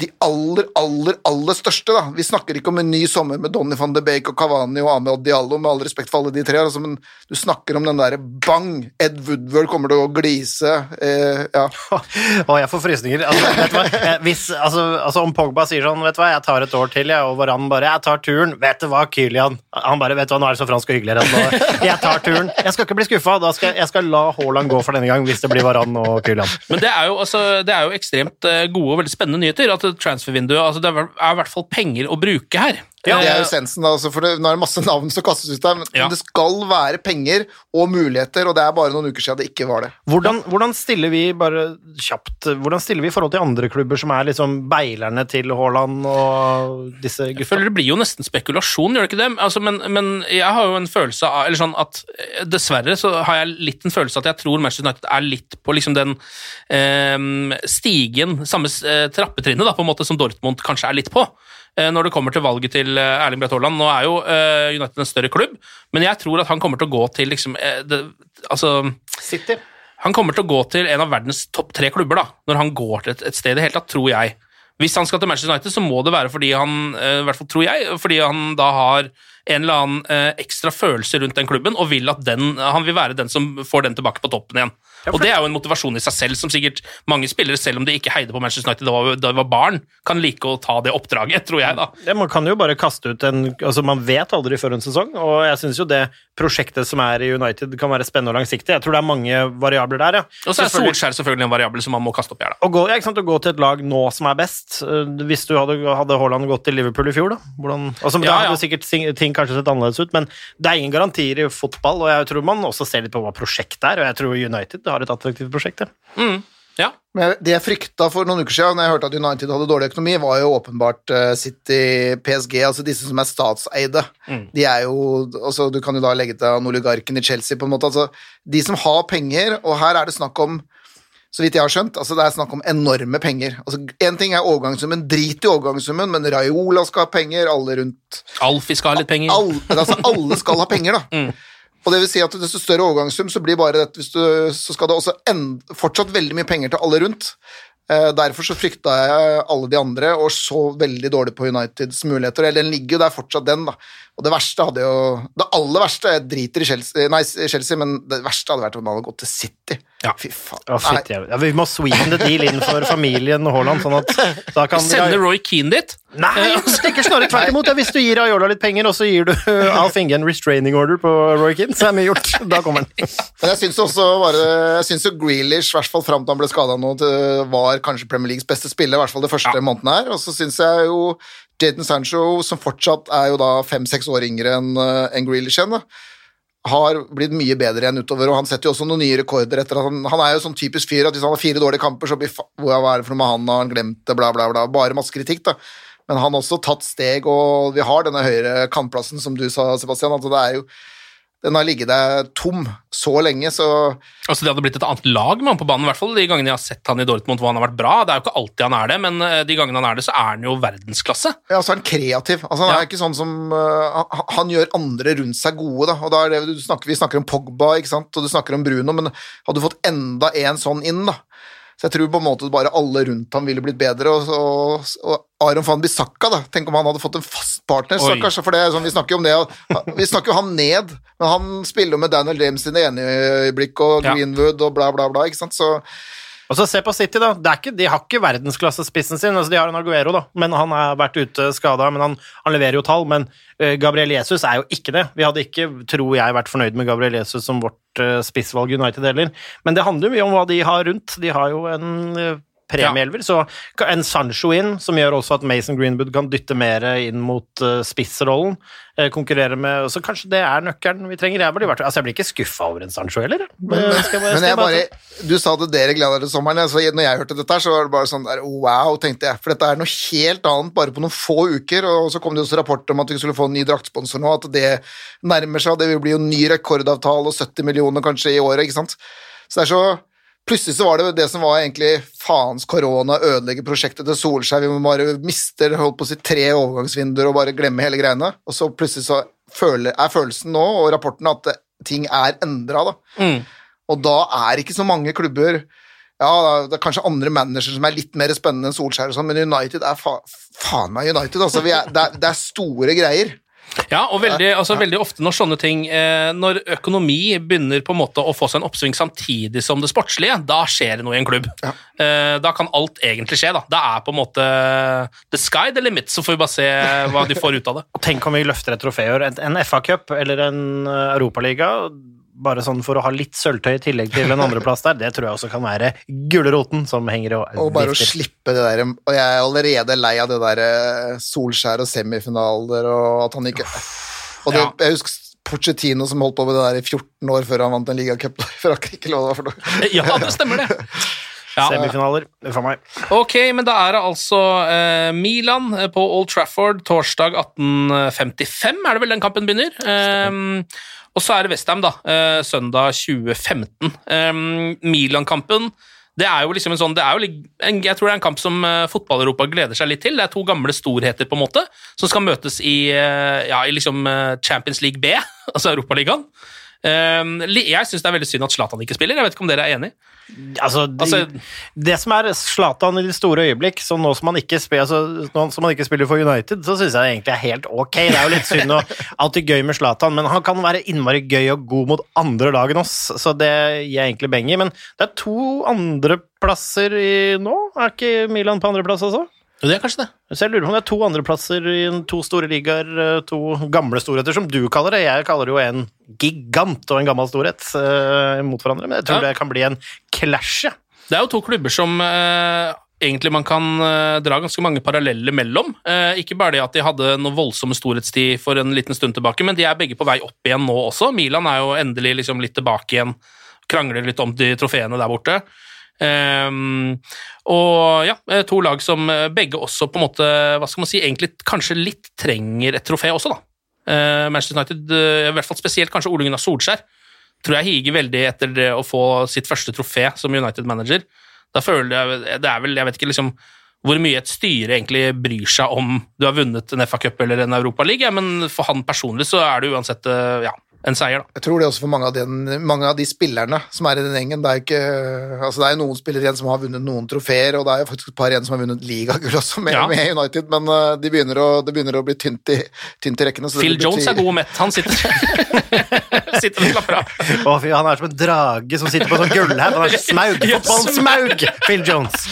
S3: de aller, aller, aller største. da. Vi snakker ikke om en ny sommer med Donny van de Beek og Cavani og Ahmed Diallo, med all respekt for alle de tre, altså, men du snakker om den derre bang! Ed Woodward kommer til å glise. Eh, ja. *laughs*
S2: Å, jeg får frysninger. Altså, vet du hva? Hvis, altså, altså Om Pogba sier sånn vet du hva, 'Jeg tar et år til', jeg, og Varan bare 'Jeg tar turen'. Vet du hva, Kylian? Han bare 'Vet du hva, nå er det så fransk og hyggelig her at nå- Jeg tar turen'. Jeg skal ikke bli skuffa. Da skal, jeg skal la Haaland gå for denne gang, hvis det blir Varan og Kylian.
S1: Men det er jo, altså, det er jo ekstremt eh, gode og veldig spennende nyheter. at transfervinduet, altså Det er i hvert fall penger å bruke her.
S3: Ja, det er jo
S1: sensen,
S3: essensen, da, altså, for det, nå er det masse navn som kastes ut der, men
S1: Ja.
S3: det skal være penger og muligheter, og det er bare noen uker siden det ikke var det.
S2: Hvordan, hvordan stiller vi bare kjapt, hvordan stiller vi i forhold til andre klubber som er liksom beilerne til Haaland og disse
S1: Jeg føler det blir jo nesten spekulasjon, gjør det ikke det? Altså, men, men jeg har jo en følelse av eller sånn at eh, Dessverre så har jeg litt en følelse av at jeg tror Manchester United er litt på liksom den eh, stigen, samme eh, trappetrinnet da, på en måte som Dortmund kanskje er litt på. Eh, Når det kommer til valget til eh, Erling Braut Haaland. Nå er jo eh, United en større klubb, men jeg tror at han kommer til å gå til liksom det, Altså
S2: City.
S1: han kommer til å gå til en av verdens topp tre klubber da, når han går til et, et sted i det hele tatt, tror jeg. Hvis han skal til Manchester United, så må det være fordi han i hvert fall tror jeg, fordi han da har en eller annen ekstra følelse rundt den klubben, og vil at den, han vil være den som får den tilbake på toppen igjen. Og Det er jo en motivasjon i seg selv, som sikkert mange spillere, selv om de ikke heide på Manchester United da var- da de var barn, kan like å ta det oppdraget, tror jeg. da.
S2: Ja, man kan jo bare kaste ut en altså Man vet aldri før en sesong, og jeg syns jo det prosjektet som er i United, kan være spennende og langsiktig. Jeg tror det er mange variabler der, ja.
S1: Og så er
S2: Selvfølgelig-
S1: Solskjær selvfølgelig en variabel som man må kaste opp i her. da.
S2: Å gå, ja, ikke sant, å gå til et lag nå som er best eh, Hvis du hadde, hadde Haaland gått til Liverpool i fjor, da Hvordan, altså, Da
S1: Ja,
S2: hadde
S1: ja.
S2: sikkert ting, ting kanskje sett annerledes ut, men det er ingen garantier i fotball, og jeg tror man også ser litt på hva prosjektet er, og jeg tror United har et attraktivt prosjekt. ja.
S1: Mm. Ja.
S3: Men det jeg frykta for noen uker siden, når jeg hørte at United hadde dårlig økonomi, var jo åpenbart eh, City, PSG, altså disse som er statseide. De er jo altså Du kan jo da legge til han oligarken i Chelsea, på en måte. altså De som har penger, og her er det snakk om så vidt jeg har skjønt, altså det er snakk om enorme penger. Altså Én ting er overgangssummen, drit i overgangssummen, men Raiola skal ha penger, alle rundt
S1: Alfie skal ha litt penger.
S3: alle, altså alle skal ha penger, da. Og det vil si at desto større overgangssum, så blir bare dette, så skal det også end, fortsatt veldig mye penger til alle rundt. Eh, derfor så frykta jeg alle de andre, og så veldig dårlig på Uniteds muligheter. Eller den ligger jo der fortsatt, den, da. Og det verste hadde jo Det aller verste Jeg driter i Chelsea, nei, Chelsea, men det verste hadde vært om han hadde gått til City.
S1: Ja.
S3: Fy faen.
S2: Ja, vi må sweeten the deal inn for familien Haaland, sånn at da kan
S1: Sende Roy Keane dit.
S2: Nei, ikke snarere tvert imot. Ja, hvis du gir Ayola litt penger, og så gir du *laughs* Alf Inge en restraining order på Roy Keane, så er mye gjort. Da kommer han.
S3: Men jeg syns også bare Jeg synes jo Grealish, i hvert fall fram til han ble skada nå, til- var kanskje Premier Leagues beste spiller, i hvert fall det første måneden her. Og så syns jeg jo Jadon Sancho, som fortsatt er jo da fem-seks år yngre enn en Grealish igjen, da, har blitt mye bedre igjen utover, og han setter jo også noen nye rekorder etter at han Han er jo sånn typisk fyr at hvis han har fire dårlige kamper, så blir Hva er det for noe med han, har han glemt det, bla, bla, bla. Bare masse kritikk, da. Men han har også tatt steg, og vi har denne høyre kantplassen, som du sa, Sebastian. Altså det er jo den har ligget der tom så lenge, så
S1: Altså Det hadde blitt et annet lag med han på banen, i hvert fall de gangene jeg har sett han i Dortmund hvor han har vært bra. Det er jo ikke alltid han er det, men eh, de gangene han er det, så er han jo verdensklasse.
S3: Ja, så er han kreativ. Altså, han
S1: Ja.
S3: er ikke sånn som uh, han, gjør andre rundt seg gode, da. Og da er det, du snakker, vi snakker om Pogba, ikke sant, og du snakker om Bruno, men hadde du fått enda en sånn inn, da. Så jeg tror på en måte bare alle rundt ham ville blitt bedre, og, og, og Aron van Bissaka, da. Tenk om han hadde fått en fast partner, stakkars. For det sånn, vi snakker jo om det, og- vi snakker jo han ned, men han spiller jo med Daniel James i det ene øyeblikk, og Greenwood og bla, bla, bla, ikke sant, så
S2: Og så se på City, da. Ikke, de har ikke verdensklassespissen sin. Altså, de har en Aguero, da, men han har vært ute skada. Men han, han leverer jo tall. Men uh, Gabriel Jesus er jo ikke det. Vi hadde ikke, tror jeg, vært fornøyd med Gabriel Jesus som vårt uh, spissvalg United heller. Men det handler jo mye om hva de har rundt. De har jo en eh, premieelver. Så en Sancho inn, som gjør også at Mason Greenwood kan dytte mer inn mot uh, spissrollen. Uh, konkurrere med Så kanskje det er nøkkelen vi trenger. Jeg blir, altså, jeg blir ikke skuffa over en Sancho heller.
S3: Men, men, jeg, bare, du sa at dere gleder dere til sommeren. Altså, når jeg hørte dette, så var det bare sånn der, wow, tenkte jeg. For dette er noe helt annet bare på noen få uker. Og så kom det også rapporter om at vi skulle få en ny draktsponsor nå, at det nærmer seg. Det vil bli jo ny rekordavtale og 70 millioner kanskje i året, ikke sant. Så det er så Plutselig så var det det som var egentlig faens korona, ødelegge prosjektet til Solskjær. Vi må bare miste holdt på å si, tre overgangsvinduer og bare glemme hele greiene. Og så plutselig så føler, er følelsen nå, og rapporten, at ting er endra, da. Mm. Og da er ikke så mange klubber ja, det er kanskje andre managere som er litt mer spennende enn Solskjær, og sånn, men United er fa faen meg United. Altså, er, det, er, det, er, store greier.
S1: Ja, og veldig, altså, veldig, ofte når sånne ting eh, Når økonomi begynner på en måte å få seg en oppsving samtidig som det sportslige, da skjer det noe i en klubb. Ja. Eh, da kan alt egentlig skje. Da Det er på en måte the sky the limit, så får vi bare se hva de får ut av det. *laughs*
S2: Tenk om vi løfter et trofé, en FA-cup eller en eh, Europaliga bare sånn for å ha litt sølvtøy i tillegg til en andreplass der, det tror jeg også kan være gulroten som henger og
S3: Og bare å slippe det der Og jeg er allerede lei av det der eh, Solskjær og semifinaler og at han ikke Og det, ja. jeg husker Pochettino som holdt på med det der i 14 år før han vant en ligacup. *laughs* Frankrike lå det for noe.
S1: Ja, det stemmer, det.
S2: Ja. Semifinaler. For meg.
S1: Ok, men da er det altså eh, Milan på Old Trafford torsdag 18.55, er det vel den kampen begynner. Um, og så er det Westham, da, eh, søndag 2015. Eh, Milan-kampen det er jo liksom en sånn, jo, Jeg tror det er en kamp som uh, fotball-Europa gleder seg litt til. Det er to gamle storheter på en måte, som skal møtes i, uh, ja, i liksom, Champions League B, *laughs* altså Europaligaen. Ehm, jeg syns det er veldig synd at Zlatan ikke spiller. Jeg vet ikke om dere er enig?
S2: Altså, de, altså, det som er Zlatan i de store øyeblikk, så nå som han ikke spiller, altså, som han ikke spiller for United, så syns jeg det egentlig er helt ok. Det er jo litt synd og *laughs* alltid gøy med Zlatan, men han kan være innmari gøy og god mot andre lag enn oss, så det gir jeg egentlig beng i. Men det er to andreplasser nå. Er ikke Milan på andreplass også?
S1: Jo, det er kanskje det.
S2: Så jeg lurer på om det er to andreplasser i to store ligaer, eh, to gamle storheter, som du kaller det. Jeg kaller det jo en gigant og en gammel storhet uh, mot hverandre, men jeg tror ja. det kan bli en clash.
S1: Det er jo to klubber som uh, egentlig man kan uh, dra ganske mange paralleller mellom. ikke bare det at de hadde noe voldsomme storhetstid for en liten stund tilbake, men de er begge på vei opp igjen nå også. Milan er jo endelig liksom litt tilbake igjen, krangler litt om de trofeene der borte. Um, og ja, eh, to lag som eh, begge også på en måte, hva skal man si, egentlig kanskje litt trenger et trofé også, da. Uh, Manchester United, uh, i hvert fall spesielt kanskje Ole Gunnar Solskjær, tror jeg higer veldig etter det å få sitt første trofé som United-manager. Da føler jeg Det er vel, jeg vet ikke liksom hvor mye et styre egentlig bryr seg om du har vunnet en FA-cup eller en Europaliga, men for han personlig så er det uansett ja, en seier, da.
S3: Jeg tror det også for mange av, den, mange av de spillerne som er i den gjengen. Det er, ikke, altså det er noen spillere igjen som har vunnet noen trofeer, og det er jo faktisk et par igjen som har vunnet ligagull også, med, ja. med, United, men det begynner å, det begynner å bli tynt i, tynt i rekkene.
S1: Phil Jones er god og mett. Han sitter *laughs* sitter og slapper av.
S2: Å, fy, han er som en drage som sitter på en sånn gullhatt. Han er *laughs* smaug. Fotballens smaug! Phil Jones.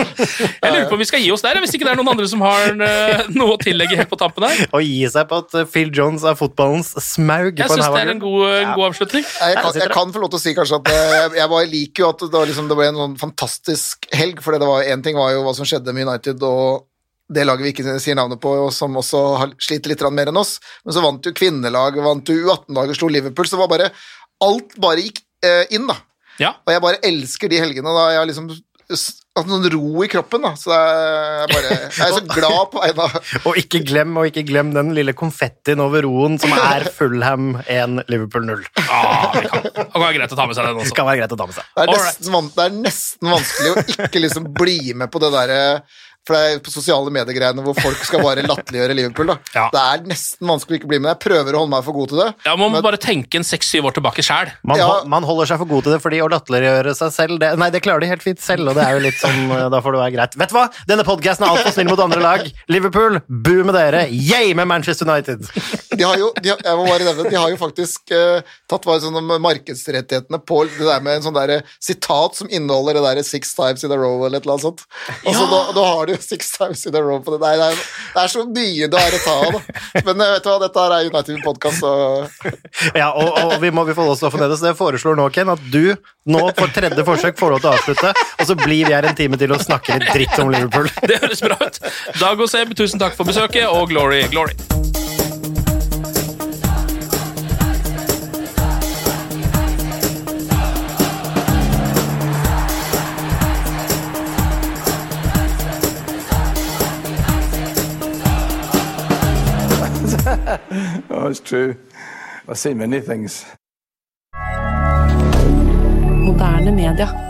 S2: *laughs*
S1: Jeg lurer på om vi skal gi oss der, hvis ikke det er noen andre som har uh, noe å tillegge helt på tampen her.
S2: Å gi seg på at Phil Jones er fotballens smaug.
S1: Jeg syns det er en god, en god avslutning.
S3: Jeg kan, jeg kan, få lov til å si kanskje at eh, jeg, jeg bare liker jo at det, liksom, det ble en sånn fantastisk helg. For én ting var jo hva som skjedde med United og det laget vi ikke sier navnet på, og som også sliter litt mer enn oss. Men så vant jo kvinnelaget, vant jo U18-laget, slo Liverpool. Så var bare Alt bare gikk eh, inn, da.
S1: Ja.
S3: Og jeg bare elsker de helgene da jeg har liksom hatt noen ro i kroppen, da. Så jeg, bare, jeg er så *laughs* glad på vegne *laughs* av
S2: Og ikke glem, og ikke glem den lille konfettien over roen som er Fullham 1, Liverpool 0.
S1: Ah, det kan, det kan være greit å ta med seg den også.
S2: Det kan være greit å ta med seg.
S3: Det er, nesten, det er nesten vanskelig å ikke liksom bli med på det derre for det er på sosiale medier-greiene hvor folk skal bare *laughs* latterliggjøre Liverpool. da. Ja. Det er nesten vanskelig å ikke bli med. Jeg prøver å holde meg for god til det.
S1: Ja, Man må men... bare tenke en seks-syv år tilbake sjæl.
S2: Man, ja. man, holder seg for god til det fordi å latterliggjøre seg selv det, Nei, det klarer de helt fint selv, og det er jo litt sånn *laughs* eh, Da får det være greit. Vet du hva? Denne podkasten er altfor snill mot andre lag. Liverpool, bu med dere. Yay med Manchester United! *laughs*
S3: de har jo, de har, jeg må bare nevne, de har jo faktisk uh, tatt vare sånn markedsrettighetene på det der med en sånn der sitat som inneholder det der 'six times in a row' eller et eller annet sånt. Og så da, da har du 'six times in a row' på det. Nei, nei, er, det er så mye det er å ta av, da. Men eh, vet du hva, dette her er United Podcast, så *laughs*
S2: Ja, og, og vi må vi får også få ned det, så jeg foreslår nå, Ken, at du nå for tredje forsøk får lov til å avslutte, og så blir vi her en time til og snakker litt dritt om Liverpool. *laughs*
S1: Det høres bra ut. Dag og Seb, tusen takk for besøket, og glory, glory. *laughs*
S4: oh, it's true. I've seen many things.
S5: Moderne media.